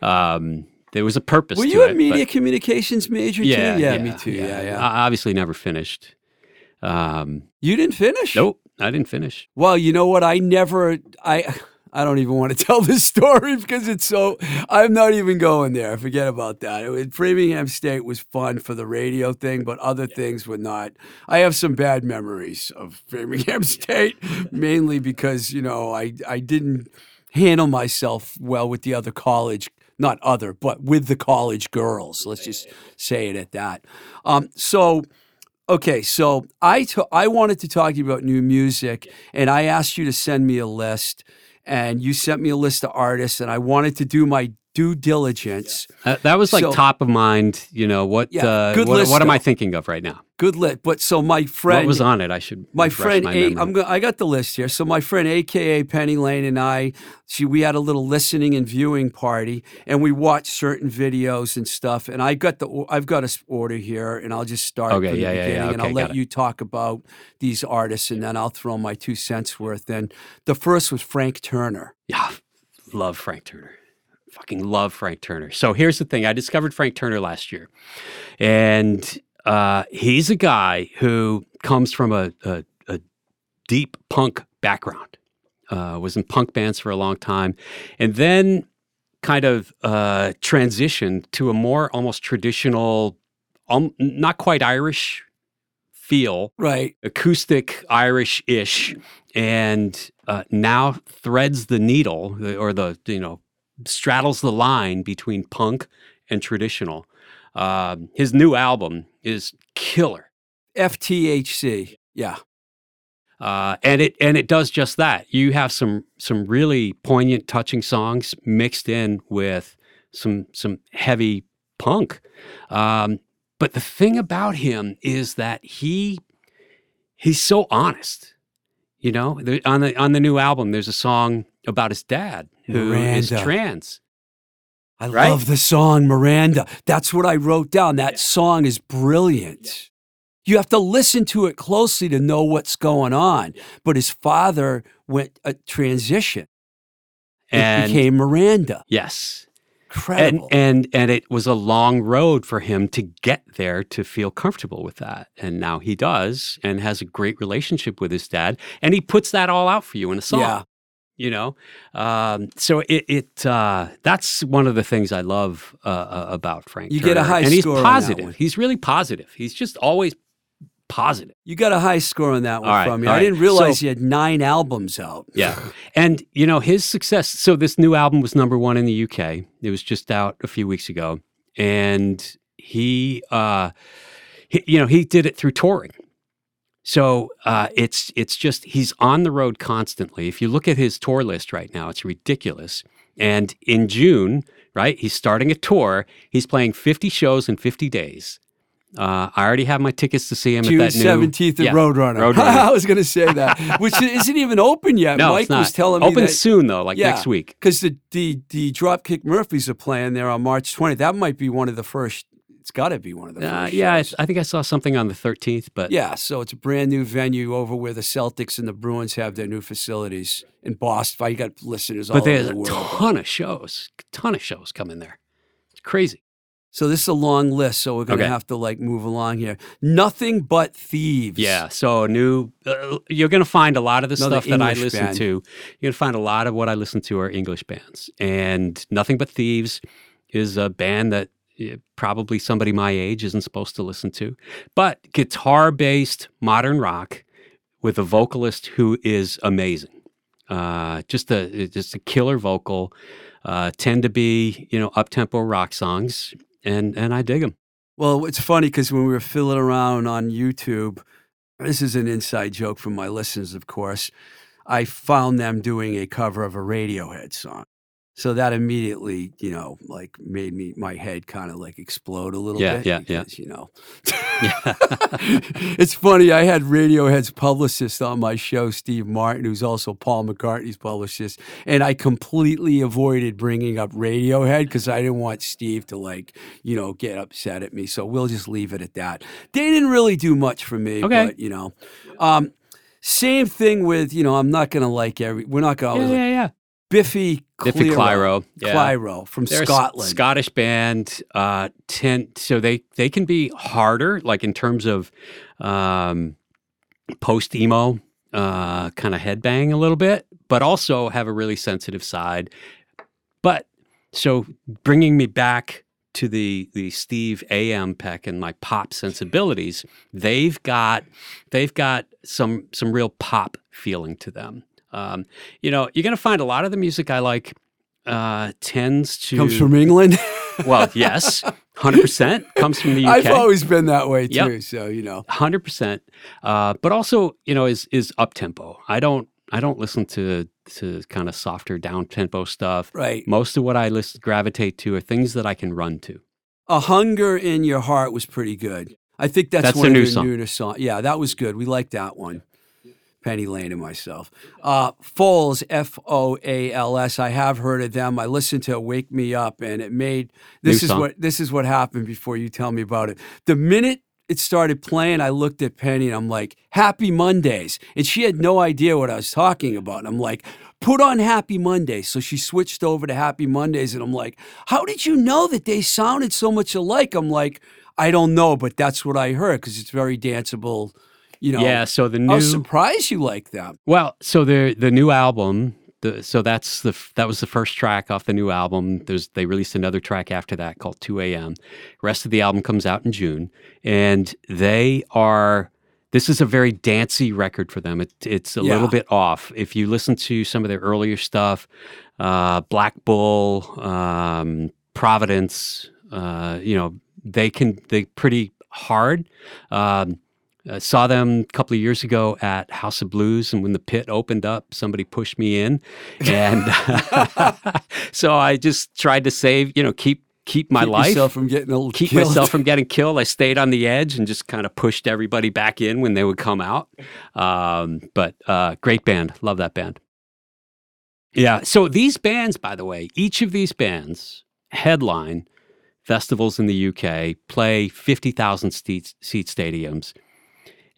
Speaker 2: Um, there was a purpose.
Speaker 1: Were
Speaker 2: to
Speaker 1: you a
Speaker 2: it,
Speaker 1: media
Speaker 2: but-
Speaker 1: communications major
Speaker 2: yeah,
Speaker 1: too? Yeah, me too. Yeah, yeah.
Speaker 2: I obviously never finished. Um,
Speaker 1: you didn't finish?
Speaker 2: nope, I didn't finish.
Speaker 1: Well, you know what? I never. I. I don't even want to tell this story because it's so. I'm not even going there. Forget about that. It was, Framingham State was fun for the radio thing, but other things were not. I have some bad memories of Framingham State, mainly because you know I I didn't handle myself well with the other college, not other, but with the college girls. Let's just say it at that. Um, so. Okay, so I I wanted to talk to you about new music, and I asked you to send me a list, and you sent me a list of artists, and I wanted to do my due diligence.
Speaker 2: Uh, that was like
Speaker 1: So-
Speaker 2: top of mind. You know what?
Speaker 1: Yeah,
Speaker 2: uh,
Speaker 1: good
Speaker 2: what,
Speaker 1: list,
Speaker 2: what am I thinking of right now?
Speaker 1: Good list. but so my friend
Speaker 2: what was on it? I should.
Speaker 1: my friend
Speaker 2: my
Speaker 1: A. I'm go, I got the list here. So my friend AKA Penny Lane and I, she we had a little listening and viewing party and we watched certain videos and stuff and I got the I've got a order here and I'll just start
Speaker 2: Okay, yeah, yeah, yeah.
Speaker 1: beginning and I'll let
Speaker 2: it.
Speaker 1: you talk about these artists and then I'll throw my two cents worth And The first was Frank Turner.
Speaker 2: Yeah, love Frank Turner. Fucking love Frank Turner. So here's the thing: I discovered Frank Turner last year, and uh, he's a guy who comes from a, a, a deep punk background. Uh, was in punk bands for a long time, and then kind of uh, transition to a more almost traditional, um, not quite Irish feel,
Speaker 1: Right.
Speaker 2: acoustic Irish ish, and uh, now threads the needle or the, you know, straddles the line between punk and traditional. Um, his new album is killer.
Speaker 1: FTHC. Yeah.
Speaker 2: uh, and it and it does just that. You have some some really poignant, touching songs mixed in with some some heavy punk. Um, but the thing about him is that he he's so honest. You know, on the on the new album, there's a song about his dad who is
Speaker 1: Miranda.
Speaker 2: trans.
Speaker 1: I
Speaker 2: Right?
Speaker 1: love the song Miranda. That's what I wrote down. That song is brilliant. You have to listen to it closely to know what's going on. But his father went a transition. It
Speaker 2: And
Speaker 1: became Miranda.
Speaker 2: yes, and
Speaker 1: Incredible.
Speaker 2: and and it was a long road for him to get there to feel comfortable with that and now he does and has a great relationship with his dad and he puts that all out for you in a song
Speaker 1: Yeah.
Speaker 2: You know um, so it, it uh, that's one of the things i love uh, uh, about frank
Speaker 1: You get a
Speaker 2: Turner.
Speaker 1: high
Speaker 2: and he's
Speaker 1: score that
Speaker 2: positive he's really positive he's just always positive
Speaker 1: you got a high score on that one
Speaker 2: right,
Speaker 1: from me.
Speaker 2: all
Speaker 1: I
Speaker 2: right.
Speaker 1: didn't realize
Speaker 2: So-
Speaker 1: he had nine albums out.
Speaker 2: Yeah. And, you know, his success. So, this new album was number one in the UK. It was just out a few weeks ago. And he, uh, he you know, he did it through touring. So uh, it's it's just he's on the road constantly. If you look at his tour list right now, it's ridiculous. And in June, right, he's starting a tour. He's playing 50 shows in 50 days. Uh, I already have my tickets to see him
Speaker 1: June
Speaker 2: at that new
Speaker 1: seventeenth at
Speaker 2: Yeah,
Speaker 1: Roadrunner.
Speaker 2: Roadrunner.
Speaker 1: I was going to say that, which isn't even open yet.
Speaker 2: No,
Speaker 1: Mike
Speaker 2: it's not.
Speaker 1: was telling me
Speaker 2: Open soon though, like
Speaker 1: Yeah.
Speaker 2: next week.
Speaker 1: because the, the the Dropkick Murphys are playing there on March 20th. That might be one of the first. It's got to be one of the
Speaker 2: Uh, yeah, I. I think I saw something on the 13th, but
Speaker 1: yeah. So it's a brand new venue over where the Celtics and the Bruins have their new facilities in Boston. You got listeners all
Speaker 2: but
Speaker 1: over
Speaker 2: there's
Speaker 1: the
Speaker 2: a
Speaker 1: world.
Speaker 2: ton of shows, ton of shows coming there. It's crazy.
Speaker 1: So this is a long list. So we're going to
Speaker 2: Okay.
Speaker 1: have to like move along here. Nothing but thieves.
Speaker 2: Yeah, so new. Uh, you're going to find a lot of the
Speaker 1: Another
Speaker 2: stuff that I
Speaker 1: English
Speaker 2: listen
Speaker 1: band.
Speaker 2: to. You're going to find a lot of what I listen to are English bands, and Nothing But Thieves is a band that probably somebody my age isn't supposed to listen to, but guitar-based modern rock with a vocalist who is amazing. Uh, just a just a killer vocal. Uh, tend to be you know up tempo rock songs, and and I dig them.
Speaker 1: Well, it's funny because when we were fiddling around on YouTube, this is an inside joke from my listeners, of course. I found them doing a cover of a Radiohead song. So that immediately, you know, like made me my head kind of like explode a little
Speaker 2: Yeah,
Speaker 1: bit.
Speaker 2: yeah, yeah.
Speaker 1: because, You know, it's funny. I had Radiohead's publicist on my show, Steve Martin, who's also Paul McCartney's publicist, and I completely avoided bringing up Radiohead because I didn't want Steve to like, you know, get upset at me. So we'll just leave it at that. They didn't really do much for me,
Speaker 2: Okay.
Speaker 1: but you know, um, same thing with you know, I'm not gonna like every. We're not gonna
Speaker 2: yeah,
Speaker 1: like,
Speaker 2: yeah, yeah.
Speaker 1: Biffy
Speaker 2: Biffy Clyro, yeah.
Speaker 1: Clyro from
Speaker 2: They're
Speaker 1: Scotland.
Speaker 2: Scottish band. Uh, tend so they they can be harder, like in terms of um, post emo, uh, kind of headbang a little bit, but also have a really sensitive side. But so bringing me back to the the Steve A.M. Peck and my pop sensibilities, they've got they've got some some real pop feeling to them. Um, you know, you're going to find a lot of the music I like uh, tends to
Speaker 1: Comes from England.
Speaker 2: well, yes, hundred percent comes from the UK.
Speaker 1: I've always been that way too.
Speaker 2: Yep.
Speaker 1: So you know,
Speaker 2: hundred percent. Uh, but also, you know, is is up tempo. I don't I don't listen to to kind of softer down tempo stuff.
Speaker 1: right?
Speaker 2: Most of what I listen gravitate to are things that I can run to.
Speaker 1: A hunger in your heart was pretty good. I think that's,
Speaker 2: That's
Speaker 1: one of
Speaker 2: new
Speaker 1: their
Speaker 2: song.
Speaker 1: newer song. Yeah, that was good. We liked that one. Penny Lane and myself. Uh, Foals, F O A L S. I have heard of them. I listened to "Wake Me Up," and it made this
Speaker 2: New
Speaker 1: is
Speaker 2: song.
Speaker 1: what this is what happened. Before you tell me about it, the minute it started playing, I looked at Penny and I'm like, "Happy Mondays," and she had no idea what I was talking about. And I'm like, "Put on Happy Mondays." So she switched over to Happy Mondays, and I'm like, "How did you know that they sounded so much alike?" I'm like, "I don't know, but that's what I heard because it's very danceable." You know,
Speaker 2: Yeah. So the new.
Speaker 1: I was surprised you like them.
Speaker 2: well, so the the new album the, so that's the that was the first track off the new album. There's they released another track after that called 2 a.m. Rest of the album comes out in June, and they are. This is a very dancey record for them. It, it's a
Speaker 1: Yeah.
Speaker 2: little bit off. If you listen to some of their earlier stuff, uh, Black Bull, um, Providence, uh, you know, they can they pretty hard. Um, uh, saw them a couple of years ago at House of Blues, and when the pit opened up, somebody pushed me in, and so I just tried to save, you know, keep keep my
Speaker 1: Keep
Speaker 2: life,
Speaker 1: yourself from getting a little
Speaker 2: keep
Speaker 1: killed.
Speaker 2: myself from getting killed. I stayed on the edge and just kind of pushed everybody back in when they would come out. Um, but uh, great band, love that band. Yeah. So these bands, by the way, each of these bands headline festivals in the UK, play 50,000 seat, seat stadiums.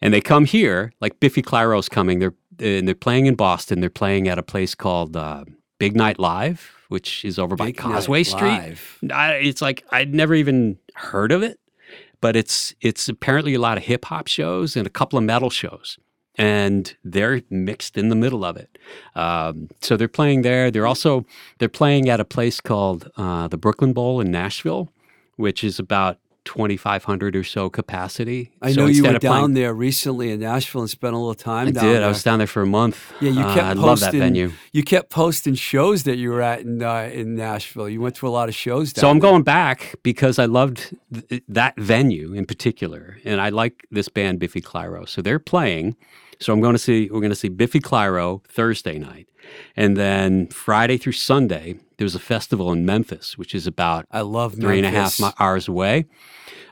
Speaker 2: And they come here, like Biffy Clyro's coming. They're and they're playing in Boston. They're playing at a place called uh, Big Night Live, which is over by
Speaker 1: Big Night
Speaker 2: Causeway Street.
Speaker 1: Live.
Speaker 2: I, it's like I'd never even heard of it, but it's it's apparently a lot of hip hop shows and a couple of metal shows, and they're mixed in the middle of it. Um, so they're playing there. They're also they're playing at a place called uh, the Brooklyn Bowl in Nashville, which is about twenty five hundred or so capacity.
Speaker 1: I
Speaker 2: So
Speaker 1: know you were
Speaker 2: of playing-
Speaker 1: down there recently in Nashville and spent a little time
Speaker 2: I
Speaker 1: down
Speaker 2: did.
Speaker 1: there.
Speaker 2: I was down there for a month.
Speaker 1: yeah, you
Speaker 2: Uh,
Speaker 1: kept
Speaker 2: I
Speaker 1: posting.
Speaker 2: love that venue.
Speaker 1: You kept posting shows that you were at in uh, in Nashville. You went to a lot of shows. Down
Speaker 2: So I'm
Speaker 1: there.
Speaker 2: going back because I loved th- that venue in particular, and I like this band Biffy Clyro. So they're playing. So I'm going to see. We're going to see Biffy Clyro Thursday night, and then Friday through Sunday there's a festival in Memphis, which is about
Speaker 1: I love
Speaker 2: three and a half
Speaker 1: Memphis.
Speaker 2: hours away.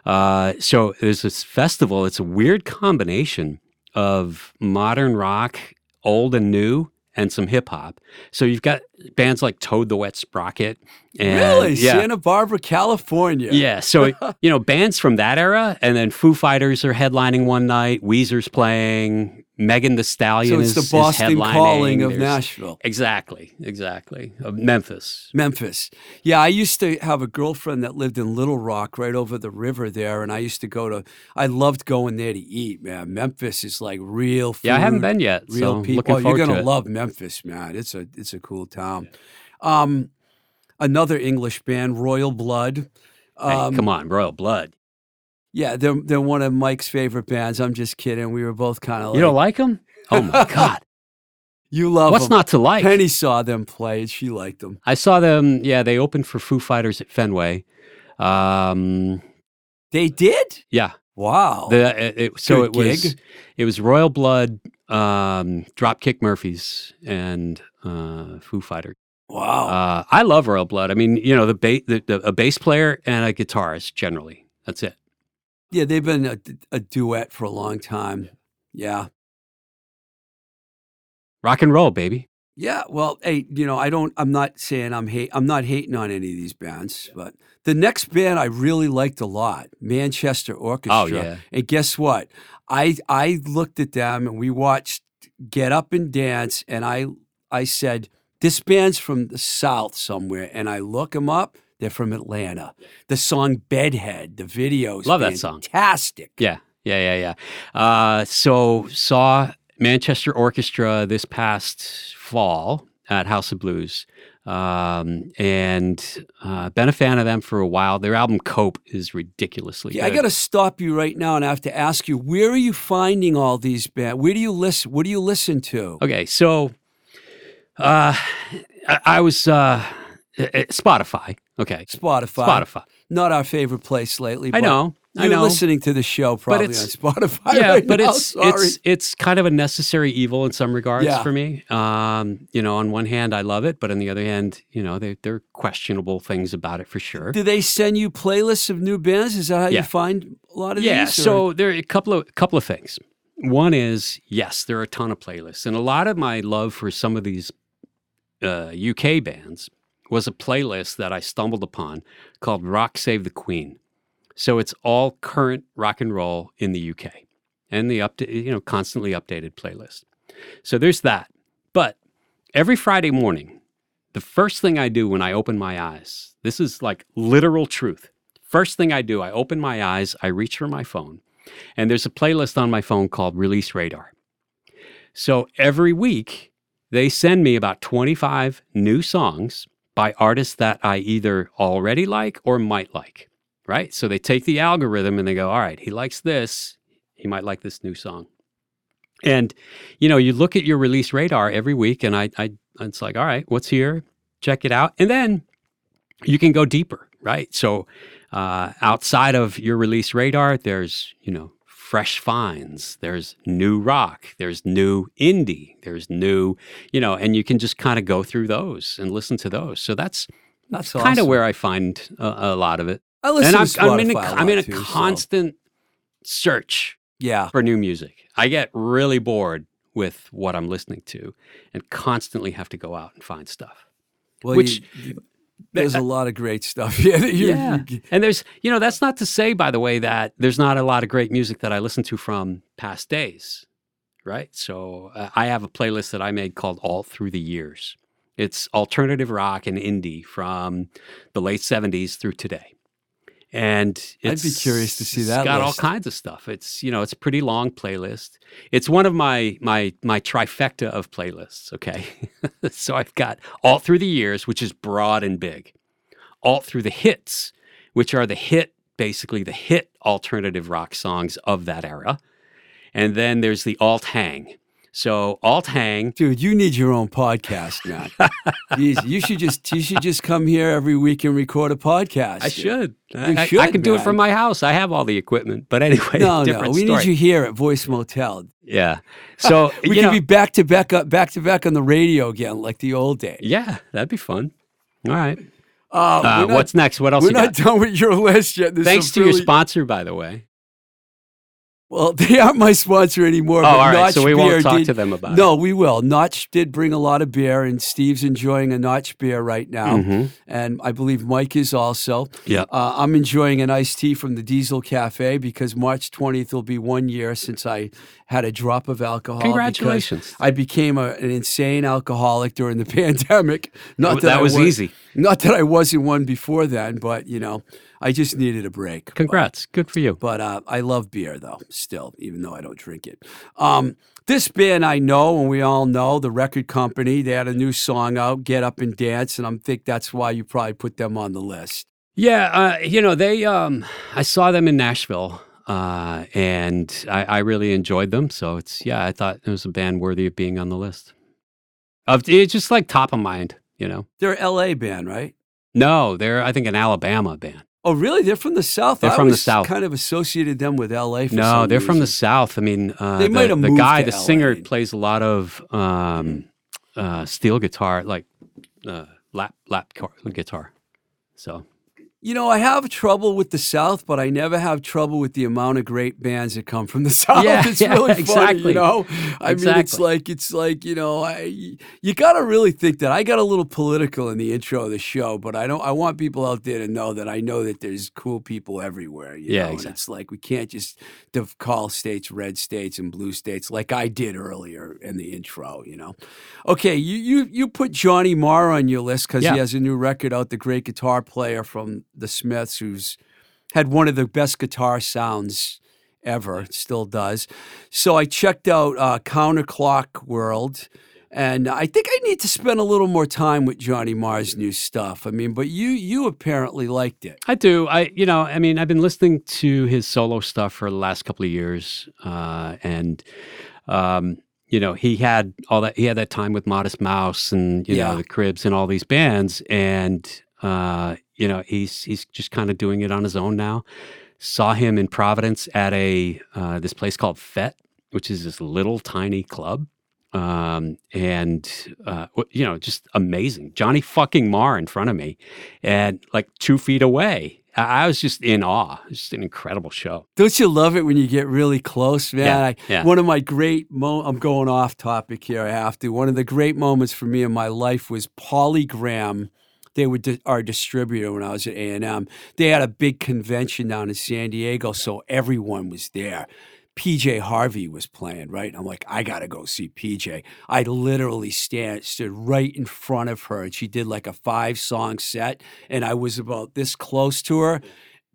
Speaker 2: Uh, so there's this festival. It's a weird combination of modern rock, old and new, and some hip hop. So you've got bands like Toad the Wet Sprocket. And,
Speaker 1: Really,
Speaker 2: Yeah.
Speaker 1: Santa Barbara, California.
Speaker 2: Yeah. So, you know, bands from that era, and then Foo Fighters are headlining one night, Weezer's playing, Megan Thee Stallion
Speaker 1: So it's
Speaker 2: is,
Speaker 1: the Boston calling of
Speaker 2: There's-
Speaker 1: Nashville.
Speaker 2: Exactly. Exactly. Of Memphis.
Speaker 1: Memphis. Yeah, I used to have a girlfriend that lived in Little Rock right over the river there, and I used to go to. I loved going there to eat, man. Memphis is like real food.
Speaker 2: Yeah, I haven't been yet.
Speaker 1: Real
Speaker 2: so
Speaker 1: people. Oh, you're gonna
Speaker 2: to
Speaker 1: love Memphis, man. It's a it's a cool town. Um, another English band, Royal Blood.
Speaker 2: Hey,
Speaker 1: Um,
Speaker 2: come on, Royal Blood.
Speaker 1: Yeah, they're they're one of Mike's favorite bands. I'm just kidding. We were both kind of like,
Speaker 2: you don't like them? Oh my God.
Speaker 1: you love
Speaker 2: What's
Speaker 1: them.
Speaker 2: not to like?
Speaker 1: Penny saw them play, and she liked them.
Speaker 2: I saw them. Yeah, they opened for Foo Fighters at Fenway. Um,
Speaker 1: They did.
Speaker 2: yeah.
Speaker 1: Wow.
Speaker 2: The, it, it- so
Speaker 1: Good
Speaker 2: it was
Speaker 1: gig.
Speaker 2: it was Royal Blood, um, Dropkick Murphys, and uh, Foo Fighters.
Speaker 1: wow.
Speaker 2: Uh, I love Royal Blood. I mean, you know, the, ba- the, the a bass player and a guitarist generally. That's it.
Speaker 1: Yeah, they've been a, a duet for a long time. Yeah.
Speaker 2: Rock and roll, baby.
Speaker 1: Yeah, well, hey, you know, I don't I'm not saying I'm hate I'm not hating on any of these bands, but the next band I really liked a lot, Manchester oh, Orchestra.
Speaker 2: Oh, yeah.
Speaker 1: And guess what? I I looked at them and we watched Get Up and Dance and I I said this band's from the south somewhere and I look them up, they're from Atlanta. The song Bedhead, the videos
Speaker 2: Love that song.
Speaker 1: Fantastic.
Speaker 2: Yeah, yeah, yeah, yeah. Uh, so saw Manchester Orchestra this past fall at House of Blues, um, and uh, been a fan of them for a while. Their album Cope is ridiculously
Speaker 1: Yeah, I got to stop you right now and I have to ask you, where are you finding all these bands? Where do you listen? What do you listen to?
Speaker 2: Okay, so uh, I, I was uh, uh, Spotify. Okay,
Speaker 1: Spotify.
Speaker 2: Spotify.
Speaker 1: Not our favorite place lately.
Speaker 2: I know, I know.
Speaker 1: listening to the show probably on Spotify.
Speaker 2: yeah,
Speaker 1: right
Speaker 2: but
Speaker 1: now,
Speaker 2: it's
Speaker 1: sorry.
Speaker 2: it's it's kind of a necessary evil in some regards
Speaker 1: Yeah.
Speaker 2: for me. Um, you know, on one hand, I love it, but on the other hand, you know, they there are questionable things about it for sure.
Speaker 1: Do they send you playlists of new bands? Is that how
Speaker 2: Yeah.
Speaker 1: you find a lot of
Speaker 2: Yeah,
Speaker 1: these? or-
Speaker 2: so there are a couple of couple of things. One is yes, there are a ton of playlists, and a lot of my love for some of these uh, UK bands was a playlist that I stumbled upon called "Rock Save the Queen." So it's all current rock and roll in the UK, and the up you know constantly updated playlist. So there's that. But every Friday morning, the first thing I do when I open my eyes, this is like literal truth. First thing I do, I open my eyes, I reach for my phone, and there's a playlist on my phone called Release Radar. So every week, they send me about 25 new songs by artists that I either already like or might like, right? So they take the algorithm and they go, all right, he likes this. He might like this new song. And, you know, you look at your release radar every week and I, I, it's like, all right, what's here? Check it out. And then you can go deeper, right? So uh, outside of your release radar, there's, you know, fresh finds, there's new rock, there's new indie, there's new, you know, and you can just kind of go through those and listen to those. So that's
Speaker 1: That's
Speaker 2: kind of
Speaker 1: awesome.
Speaker 2: where I find a, a lot of it.
Speaker 1: I listen
Speaker 2: and
Speaker 1: to
Speaker 2: I'm, I'm in a,
Speaker 1: a
Speaker 2: I'm in a
Speaker 1: too, so-
Speaker 2: constant search
Speaker 1: Yeah.
Speaker 2: for new music. I get really bored with what I'm listening to and constantly have to go out and find stuff.
Speaker 1: Well,
Speaker 2: Which-
Speaker 1: you- there's a lot of great stuff. Yeah.
Speaker 2: yeah. And there's, you know, that's not to say, by the way, that there's not a lot of great music that I listen to from past days, right? So uh, I have a playlist that I made called All Through the Years. It's alternative rock and indie from the late 70s through today. And
Speaker 1: I'd be curious to see
Speaker 2: it's
Speaker 1: that
Speaker 2: got all kinds of stuff. It's, you know, it's a pretty long playlist. It's one of my my my trifecta of playlists, okay? so I've got All Through the Years, which is broad and big all through the hits, which are the hit, basically the hit alternative rock songs of that era. And then there's the alt hang. So alt hang,
Speaker 1: Dude, you need your own podcast, man. Jeez, you should just you should just come here every week and record a podcast.
Speaker 2: I should. I, I- I
Speaker 1: should,
Speaker 2: can do it from my house. I have all the equipment. But anyway,
Speaker 1: No, no, we
Speaker 2: story.
Speaker 1: need you here at Voice Motel.
Speaker 2: Yeah. So
Speaker 1: We can
Speaker 2: know,
Speaker 1: be back to back up, back to back on the radio again, like the old days.
Speaker 2: yeah, that'd be fun. All right.
Speaker 1: Uh,
Speaker 2: Uh,
Speaker 1: not,
Speaker 2: what's next? What else
Speaker 1: we're
Speaker 2: you
Speaker 1: not
Speaker 2: got?
Speaker 1: done with your list yet. There's
Speaker 2: Thanks to your sponsor, by the way.
Speaker 1: Well, they aren't my sponsor anymore.
Speaker 2: Oh, all right.
Speaker 1: Notch
Speaker 2: So we won't talk
Speaker 1: did-
Speaker 2: to them about
Speaker 1: No, we will. Notch did bring a lot of beer, and Steve's enjoying a Notch beer right now.
Speaker 2: it. Mhm.
Speaker 1: And I believe Mike is also.
Speaker 2: Yeah.
Speaker 1: Uh, I'm enjoying an iced tea from the Diesel Cafe because March 20th will be one year since I had a drop of alcohol.
Speaker 2: Congratulations.
Speaker 1: I became a, an insane alcoholic during the pandemic. Not that,
Speaker 2: that
Speaker 1: I
Speaker 2: was easy.
Speaker 1: Not that I wasn't one before then, but you know, I just needed a break.
Speaker 2: Congrats. Good for you.
Speaker 1: But uh, I love beer though, still, even though I don't drink it. Um, this band I know, and we all know, the record company. They had a new song out, "Get Up and Dance," and I think that's why you probably put them on the list.
Speaker 2: Yeah, uh, you know they. Um, I saw them in Nashville, uh, and I, I really enjoyed them. So it's yeah, I thought it was a band worthy of being on the list. Of it's just like top of mind, you know.
Speaker 1: They're a L.A. band, right?
Speaker 2: No, they're I think an Alabama band.
Speaker 1: Oh, really? They're from the South.
Speaker 2: They're
Speaker 1: I
Speaker 2: from the South.
Speaker 1: Kind of associated them with L.A. For
Speaker 2: no, they're from the. South. I mean, uh,
Speaker 1: They
Speaker 2: the,
Speaker 1: might have
Speaker 2: the guy, the singer, plays a lot of um, uh, steel guitar, like uh, lap lap guitar. So
Speaker 1: You know, I have trouble with the South, but I never have trouble with the amount of great bands that come from the South.
Speaker 2: Yeah,
Speaker 1: it's
Speaker 2: yeah,
Speaker 1: really funny,
Speaker 2: exactly.
Speaker 1: you know. I mean, it's like it's like you know, I you got to really think that I got a little political in the intro of the show, but I don't. I want people out there to know that I know that there's cool people everywhere. You
Speaker 2: Yeah,
Speaker 1: know? and
Speaker 2: exactly.
Speaker 1: it's like we can't just call states red states and blue states like I did earlier in the intro. You know. Okay, you you you put Johnny Marr on your list because
Speaker 2: Yeah.
Speaker 1: he has a new record out. The great guitar player from the Smiths, who's had one of the best guitar sounds ever, still does. So I checked out uh, Counterclock World. And I think I need to spend a little more time with Johnny Marr's new stuff. I mean, but you you apparently liked it.
Speaker 2: I do. I you know, I mean, I've been listening to his solo stuff for the last couple of years, uh, and um, you know, he had all that. He had that time with Modest Mouse and you
Speaker 1: Yeah.
Speaker 2: know the Cribs and all these bands, and uh, you know, he's he's just kind of doing it on his own now. Saw him in Providence at a uh, this place called Fête, which is this little tiny club. Um, and uh, you know, just amazing. Johnny fucking Marr in front of me, and like two feet away. I, was just in awe. It's just an incredible show.
Speaker 1: Don't you love it when you get really close, man?
Speaker 2: Yeah,
Speaker 1: I,
Speaker 2: yeah.
Speaker 1: One of my great mo- I'm going off topic here. I have to. One of the great moments for me in my life was Polygram. They were di- our distributor when I was at A and M. They had a big convention down in San Diego, so everyone was there. PJ Harvey was playing, right? I'm like, I gotta go see PJ. I literally stand stood right in front of her, and she did like a five song set, and I was about this close to her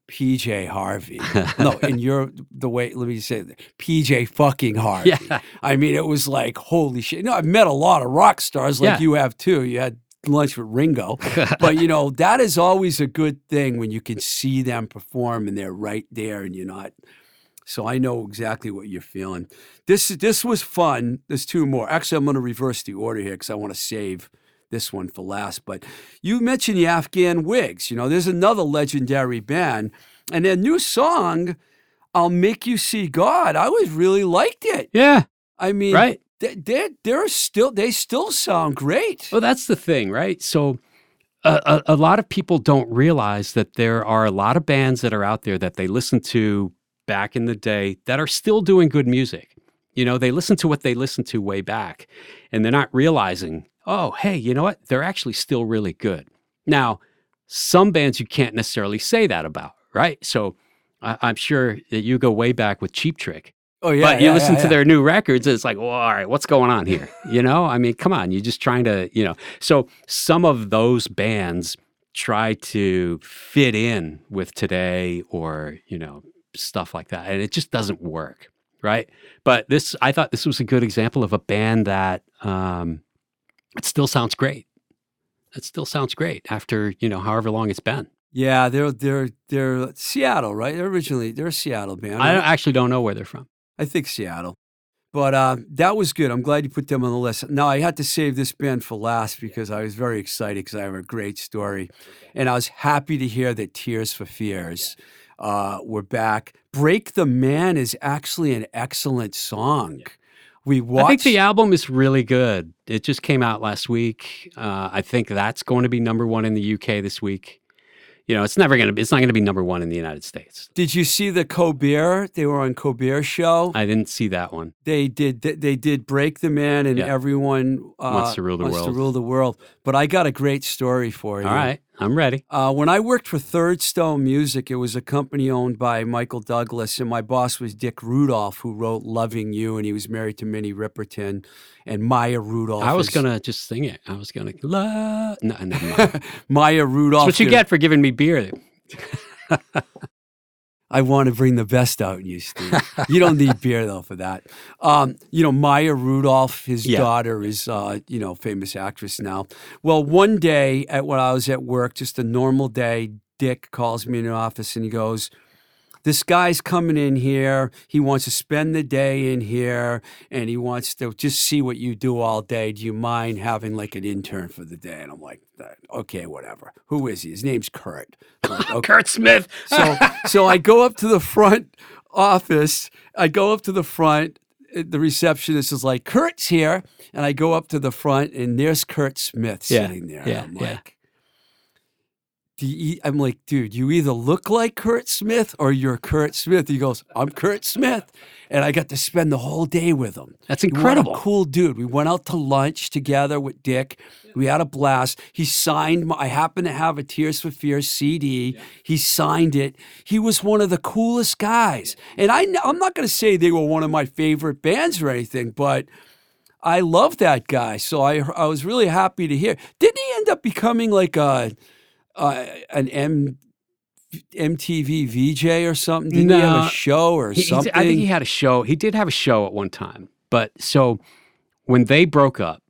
Speaker 1: PJ Harvey. no, and you're the way. Let me say, it, PJ fucking Harvey.
Speaker 2: Yeah.
Speaker 1: I mean, it was like holy shit. No, I've met a lot of rock stars like
Speaker 2: Yeah.
Speaker 1: you have too. You had lunch with Ringo, but you know that is always a good thing when you can see them perform and they're right there and you're not. So I know exactly what you're feeling. This is this was fun. There's two more. Actually, I'm going to reverse the order here because I want to save this one for last. But you mentioned the Afghan Whigs. You know, there's another legendary band, and their new song, "I'll Make You See God." I always really liked it.
Speaker 2: Yeah.
Speaker 1: I mean,
Speaker 2: Right.
Speaker 1: They, they're, they're still they still sound great.
Speaker 2: Well, that's the thing, right? So, a, a, a lot of people don't realize that there are a lot of bands that are out there that they listen to back in the day that are still doing good music. You know, they listen to what they listened to way back, and they're not realizing, oh, hey, you know what? They're actually still really good. Now, some bands you can't necessarily say that about, right? So, I, I'm sure that you go way back with Cheap Trick
Speaker 1: Oh yeah,
Speaker 2: but you
Speaker 1: yeah,
Speaker 2: listen
Speaker 1: yeah,
Speaker 2: to
Speaker 1: yeah.
Speaker 2: their new records, it's like, well, all right, what's going on here? You know, I mean, come on, you're just trying to, you know. So some of those bands try to fit in with today or, you know, stuff like that. And it just doesn't work. Right. But this, I thought this was a good example of a band that um, it still sounds great. It still sounds great after, you know, however long it's been.
Speaker 1: Yeah, they're they're they're Seattle, right? They're originally they're a Seattle band.
Speaker 2: I actually don't know where they're from.
Speaker 1: I think Seattle. But uh, that was good. I'm glad you put them on the list. Now, I had to save this band for last because I was very excited because I have a great story. And I was happy to hear that Tears for Fears uh, were back. Break the Man is actually an excellent song. We watched.
Speaker 2: I think the album is really good. It just came out last week. Uh, I think that's going to be number one in the UK this week. You know, it's never going to be, it's not going to be number one in the United States.
Speaker 1: Did you see the Colbert? They were on Colbert show.
Speaker 2: I didn't see that one.
Speaker 1: they did they did break the man and
Speaker 2: Yeah.
Speaker 1: everyone uh,
Speaker 2: Wants to rule the
Speaker 1: wants to rule the world. But I got a great story for you.
Speaker 2: All right, I'm ready.
Speaker 1: Uh, when I worked for Third Stone Music, it was a company owned by Michael Douglas, and my boss was Dick Rudolph, who wrote "Loving You," and he was married to Minnie Riperton and Maya Rudolph.
Speaker 2: I was
Speaker 1: is-
Speaker 2: going to just sing it. I was going to, la. No, mind. That's
Speaker 1: Maya Rudolph.
Speaker 2: what you
Speaker 1: did-
Speaker 2: get for giving me beer.
Speaker 1: I want to bring the best out in you, Steve. you don't need beer though for that. Um, you know, Maya Rudolph, his
Speaker 2: Yeah.
Speaker 1: daughter, is uh, you know famous actress now. Well, one day at when I was at work, just a normal day, Dick calls me in the office and he goes, "This guy's coming in here. He wants to spend the day in here, and he wants to just see what you do all day. Do you mind having like an intern for the day?" And I'm like, "Okay, whatever. Who is he? His name's Curt." Like, "Okay."
Speaker 2: Curt Smith.
Speaker 1: So so I go up to the front office. I go up to the front. The receptionist is like, "Curt's here," and I go up to the front, and there's Curt Smith
Speaker 2: Yeah,
Speaker 1: sitting there.
Speaker 2: yeah,
Speaker 1: and I'm
Speaker 2: yeah.
Speaker 1: like, Do you, e-" I'm like, dude, you either look like Curt Smith or you're Curt Smith. He goes, I'm Curt Smith, and I got to spend the whole day with him.
Speaker 2: That's
Speaker 1: What a
Speaker 2: incredible.
Speaker 1: cool dude. We went out to lunch together with Dick. We had a blast. He signed my, I happen to have a Tears for Fears CD. He signed it. He was one of the coolest guys. And I, I'm not going to say they were one of my favorite bands or anything, but I love that guy. So I, I was really happy to hear. Didn't he end up becoming like a, uh, an M, MTV VJ or something? Didn't he have a show or
Speaker 2: he-
Speaker 1: something?
Speaker 2: I think he had a show. He did have a show at one time. But so when they broke up,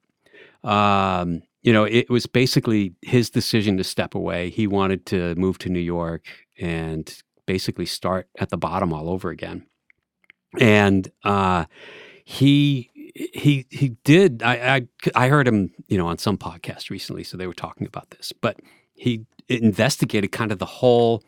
Speaker 2: um, you know, it was basically his decision to step away. He wanted to move to New York and basically start at the bottom all over again. And uh, he he he did. I, I I heard him, you know, on some podcast recently. So they were talking about this, but he investigated kind of the whole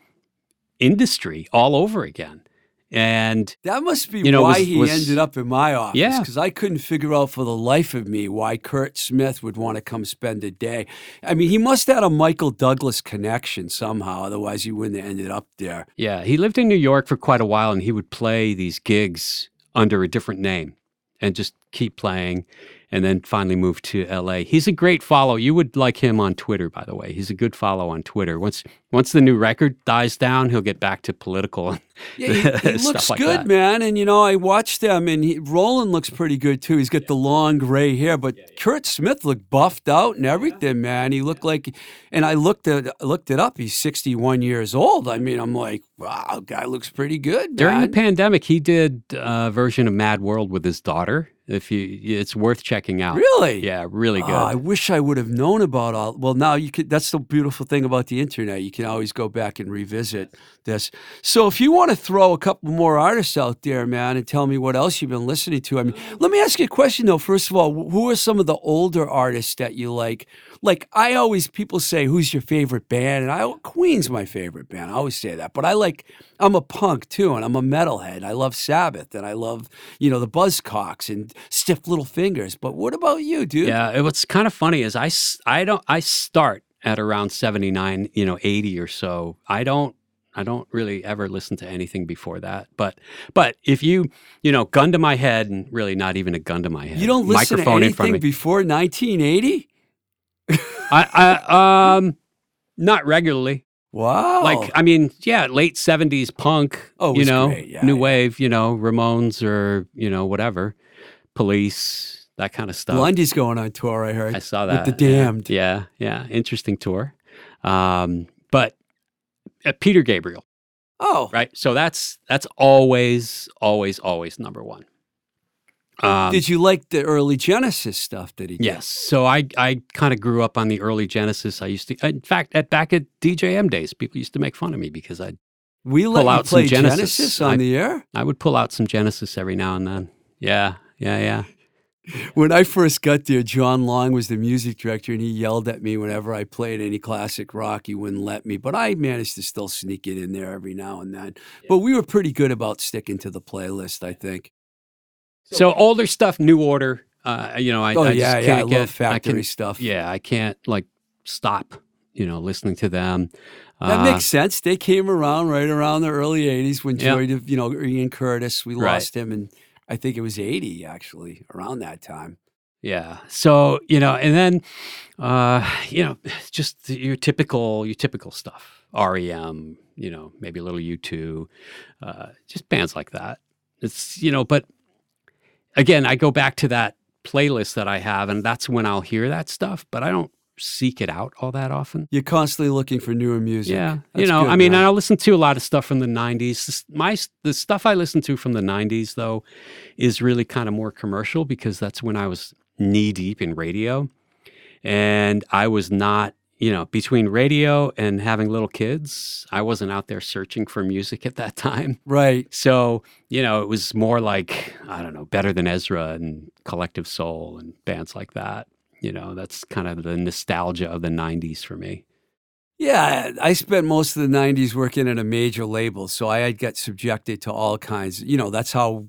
Speaker 2: industry all over again. And
Speaker 1: That must be
Speaker 2: You know,
Speaker 1: why
Speaker 2: was-
Speaker 1: he
Speaker 2: was-
Speaker 1: ended up in my office.
Speaker 2: Yeah.
Speaker 1: Because I couldn't figure out for the life of me why Curt Smith would want to come spend a day. I mean, he must have had a Michael Douglas connection somehow. Otherwise, he wouldn't have ended up there.
Speaker 2: Yeah, he lived in New York for quite a while and he would play these gigs under a different name and just keep playing, and then finally moved to LA. He's a great follow. You would like him on Twitter, by the way. He's a good follow on Twitter. Once once the new record dies down, he'll get back to political.
Speaker 1: Yeah, he, he looks
Speaker 2: like
Speaker 1: good,
Speaker 2: that.
Speaker 1: man. And you know, I watched them, and he, Roland looks pretty good too. He's got the long gray hair, but Curt Smith looked buffed out and everything, man. He looked like, and I looked at looked it up. He's sixty one years old. I mean, I'm like, wow, guy looks pretty good.
Speaker 2: During the pandemic, he did a version of Mad World with his daughter. If you, it's worth checking out.
Speaker 1: really,
Speaker 2: Yeah, really ah, good.
Speaker 1: Oh, I wish I would have known about all. Well, now you could. That's the beautiful thing about the internet. You can always go back and revisit this. So, if you want to throw a couple more artists out there, man, and tell me what else you've been listening to. I mean, mm. let me ask you a question though. First of all, who are some of the older artists that you like? Like I always, people say, "Who's your favorite band?" And I Queen's my favorite band. I always say that. But I like. I'm a punk too, and I'm a metalhead. I love Sabbath, and I love you know the Buzzcocks and Stiff Little Fingers. But what about you, dude?
Speaker 2: Yeah, it- what's kind of funny is I I don't I start at around 79, you know, 80 or so. I don't I don't really ever listen to anything before that. But but if you, you know, gun to my head and really not even a gun to my head.
Speaker 1: You don't listen
Speaker 2: microphone
Speaker 1: to
Speaker 2: in front
Speaker 1: anything
Speaker 2: of me.
Speaker 1: before 1980?
Speaker 2: I, I um not regularly.
Speaker 1: Wow.
Speaker 2: Like I mean, yeah, late 70s punk,
Speaker 1: Oh,
Speaker 2: you know.
Speaker 1: Yeah,
Speaker 2: new
Speaker 1: yeah.
Speaker 2: wave, you know, Ramones or, you know, whatever. Police, that kind of stuff.
Speaker 1: Blondie's going on tour, I heard.
Speaker 2: I saw
Speaker 1: With
Speaker 2: that.
Speaker 1: the Damned.
Speaker 2: Yeah, yeah, interesting tour. Um, but uh, Peter Gabriel,
Speaker 1: Oh,
Speaker 2: right? So that's that's always, always, always number one. Um,
Speaker 1: did you like the early Genesis stuff that he did?
Speaker 2: yes. So I I kind of grew up on the early Genesis. I used to, in fact, at back at DJM days, people used to make fun of me because I'd
Speaker 1: We let
Speaker 2: Pull out some
Speaker 1: play
Speaker 2: Genesis.
Speaker 1: Genesis on
Speaker 2: I-
Speaker 1: the air?
Speaker 2: I would pull out some Genesis every now and then. Yeah, yeah, yeah.
Speaker 1: When I first got there, John Long was the music director, and he yelled at me whenever I played any classic rock. He wouldn't let me, but I managed to still sneak it in there every now and then. But we were pretty good about sticking to the playlist, I think.
Speaker 2: So older stuff, New Order. Uh, you know, I,
Speaker 1: Oh
Speaker 2: I
Speaker 1: yeah,
Speaker 2: just
Speaker 1: yeah, I
Speaker 2: can't
Speaker 1: love
Speaker 2: get
Speaker 1: factory
Speaker 2: can,
Speaker 1: stuff.
Speaker 2: Yeah, I can't like stop. You know, listening to them.
Speaker 1: That
Speaker 2: Uh,
Speaker 1: makes sense. They came around right around the early '80s when
Speaker 2: Yeah.
Speaker 1: Joy, you know, Ian Curtis. We
Speaker 2: Right.
Speaker 1: lost him, and I think it was '80 actually around that time.
Speaker 2: Yeah. So, you know, and then uh, you know, just your typical your typical stuff. REM, you know, maybe a little U2, uh, just bands like that. It's, you know, but again, I go back to that playlist that I have and that's when I'll hear that stuff, but I don't seek it out all that often.
Speaker 1: You're constantly looking for newer music.
Speaker 2: Yeah, you know,
Speaker 1: good,
Speaker 2: I mean. I listen to a lot of stuff from the '90s. My the stuff I listen to from the '90s, though, is really kind of more commercial because that's when I was knee deep in radio, and I was not, you know, between radio and having little kids, I wasn't out there searching for music at that time.
Speaker 1: right.
Speaker 2: So, you know, it was more like I don't know, Better Than Ezra and Collective Soul and bands like that. You know, that's kind of the nostalgia of the '90s for me.
Speaker 1: Yeah, I I spent most of the '90s working at a major label, so I got subjected to all kinds. You know, that's how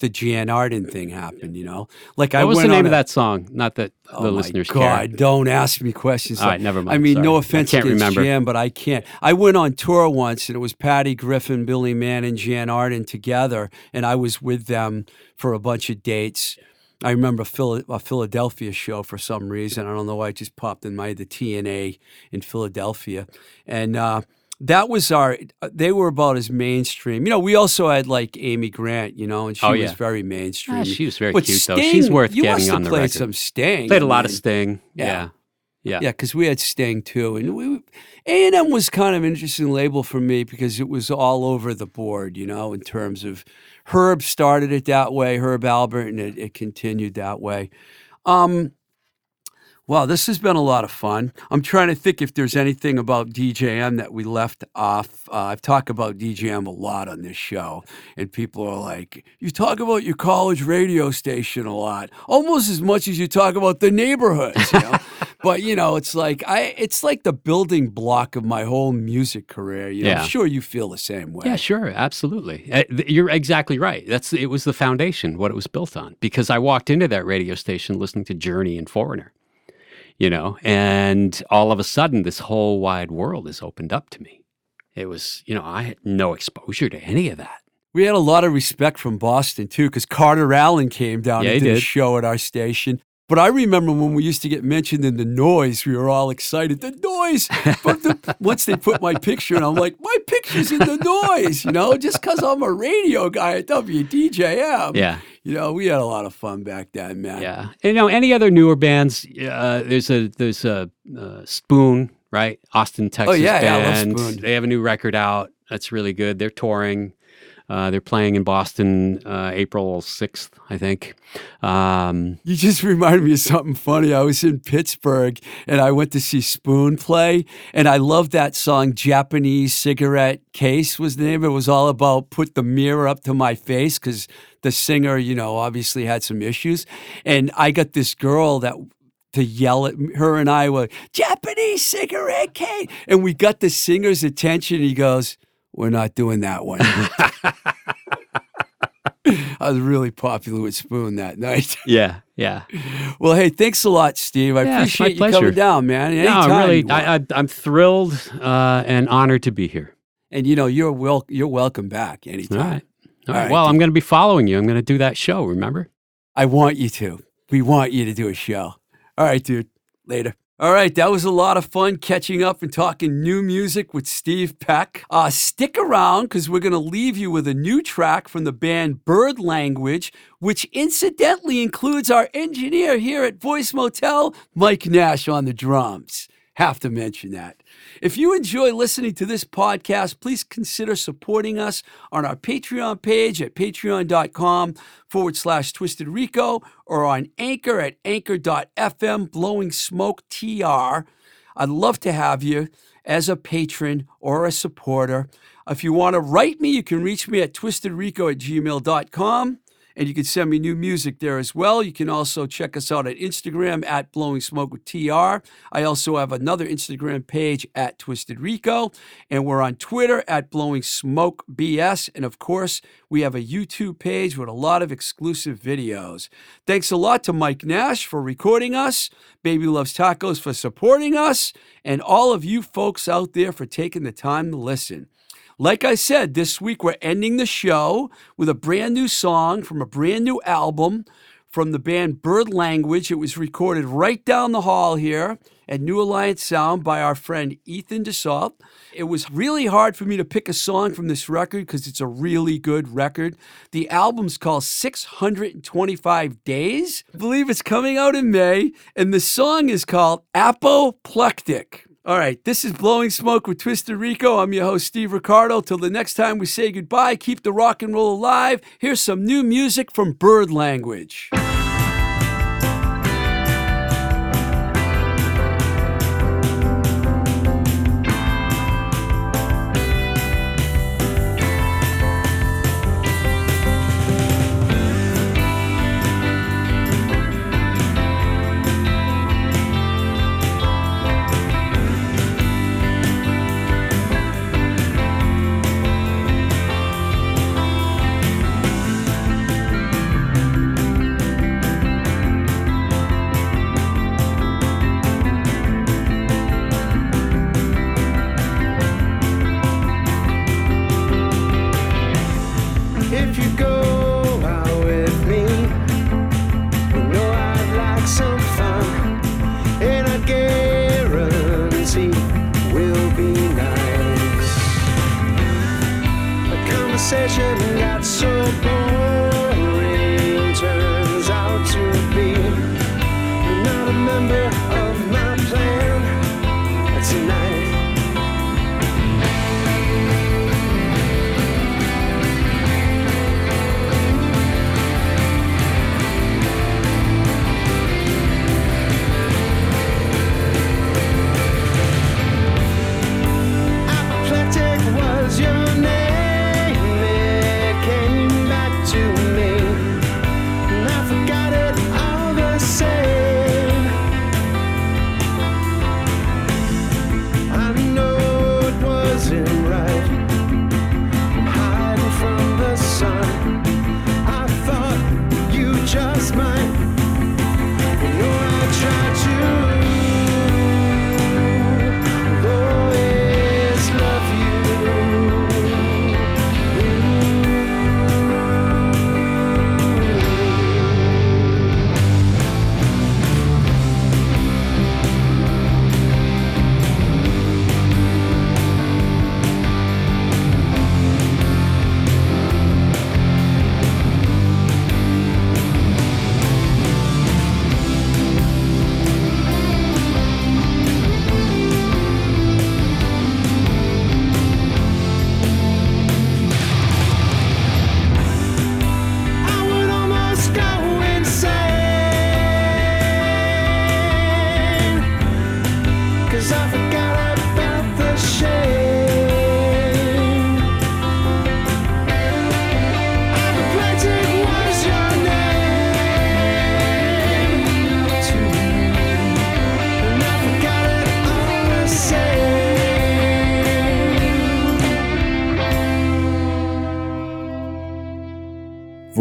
Speaker 1: the Jann Arden uh, thing happened. You know, like I
Speaker 2: What was the name
Speaker 1: on
Speaker 2: of
Speaker 1: a-
Speaker 2: that song? Not that
Speaker 1: Oh
Speaker 2: the
Speaker 1: my
Speaker 2: listeners
Speaker 1: God,
Speaker 2: care.
Speaker 1: don't ask me questions.
Speaker 2: All right, never mind.
Speaker 1: I mean, no offense
Speaker 2: I
Speaker 1: against
Speaker 2: remember.
Speaker 1: Jann, but I can't. I went on tour once, and it was Patty Griffin, Billy Mann, and Jann Arden together, and I was with them for a bunch of dates. I remember Phil- a Philadelphia show for some reason. I don't know why it just popped in my head, the TNA in Philadelphia, and uh, that was our. They were about as mainstream. You know, we also had like Amy Grant, you know, and she
Speaker 2: Oh,
Speaker 1: was very mainstream.
Speaker 2: Ah, she was very
Speaker 1: But
Speaker 2: cute though. She's worth getting on the
Speaker 1: played
Speaker 2: record.
Speaker 1: some Sting.
Speaker 2: Played a lot of
Speaker 1: mean,
Speaker 2: Sting.
Speaker 1: yeah.
Speaker 2: Yeah. Yeah.
Speaker 1: Yeah, because we had Sting too, and we A and M was kind of an interesting label for me because it was all over the board, you know, in terms of Herb started it that way, Herb Alpert, and it, it continued that way. Um, wow, this has been a lot of fun. I'm trying to think if there's anything about DJM that we left off. Uh, I've talked about DJM a lot on this show, and people are like, "You talk about your college radio station a lot, almost as much as you talk about the neighborhoods." You know? but you know, it's like I, it's like the building block of my whole music career. You know,
Speaker 2: Yeah.
Speaker 1: I'm sure you feel the same way.
Speaker 2: Yeah, sure, absolutely. Uh, You're exactly right. That's it was the foundation, what it was built on. Because I walked into that radio station listening to Journey and Foreigner, you know, and all of a sudden, this whole wide world is opened up to me. It was, you know, I had no exposure to any of that.
Speaker 1: We had a lot of respect from Boston too, because Carter Alan came down
Speaker 2: Yeah,
Speaker 1: and
Speaker 2: he
Speaker 1: did a show at our station. But I remember when we used to get mentioned in the noise, we were all excited. The noise. But the, once they put my picture in, I'm like, my picture's in the noise, you know, just because I'm a radio guy at WDJM.
Speaker 2: Yeah.
Speaker 1: You know, we had a lot of fun back then, man.
Speaker 2: Yeah. And, you know, any other newer bands? Uh, there's a there's a uh, Spoon, right? Austin, Texas
Speaker 1: Oh, yeah, yeah, I love. Spoon.
Speaker 2: They have a new record out. That's really good. They're touring. Uh, they're playing in Boston uh, April 6th, I think. Um,
Speaker 1: You just reminded me of something funny. I was in Pittsburgh and I went to see Spoon play, and I loved that song, Japanese Cigarette Case was the name. It was all about put the mirror up to my face because the singer, you know, obviously had some issues. And I got this girl that to yell at her and I were Japanese cigarette case. And we got the singer's attention. He goes, We're not doing that one. I was really popular with Spoon that night.
Speaker 2: yeah, yeah.
Speaker 1: Well, hey, thanks a lot, Steve. I
Speaker 2: Yeah,
Speaker 1: appreciate you coming down, man. Anytime
Speaker 2: I'm really. I, I, I'm thrilled uh, and honored to be here.
Speaker 1: and you know, you're wel- you're welcome back anytime.
Speaker 2: right. All
Speaker 1: All
Speaker 2: right.
Speaker 1: right,
Speaker 2: Well. I'm going to be following you. I'm going to do that show, remember?
Speaker 1: I want you to. We want you to do a show. All right, dude. Later. All right, that was a lot of fun catching up and talking new music with Steve Peck. Uh, stick around because we're going to leave you with a new track from the band Bird Language, which incidentally includes our engineer here at Voice Motel, Mike Nash, on the drums. Have to mention that. If you enjoy listening to this podcast, please consider supporting us on our Patreon page at patreon.com forward slash twisted rico or on anchor at anchor.fm blowing smoke tr. I'd love to have you as a patron or a supporter. If you want to write me, you can reach me at twistedrico at gmail.com. And you can send me new music there as well. You can also check us out at Instagram at Blowing Smoke with TR. I also have another Instagram page at Twisted Rico. And we're on Twitter at Blowing Smoke BS. And of course, we have a YouTube page with a lot of exclusive videos. Thanks a lot to Mike Nash for recording us, Baby Loves Tacos for supporting us, and all of you folks out there for taking the time to listen. Like I said, this week we're ending the show with a brand new song from a brand new album from the band Bird Language. It was recorded right down the hall here at New Alliance Sound by our friend Ethan DeSalt. It was really hard for me to pick a song from this record because it's a really good record. The album's called 625 Days. I believe it's coming out in May, and the song is called Apoplectic. All right, this is Blowing Smoke with Twisted Rico. I'm your host, Steve Ricardo. Till the next time we say goodbye, keep the rock and roll alive. Here's some new music from Bird Language.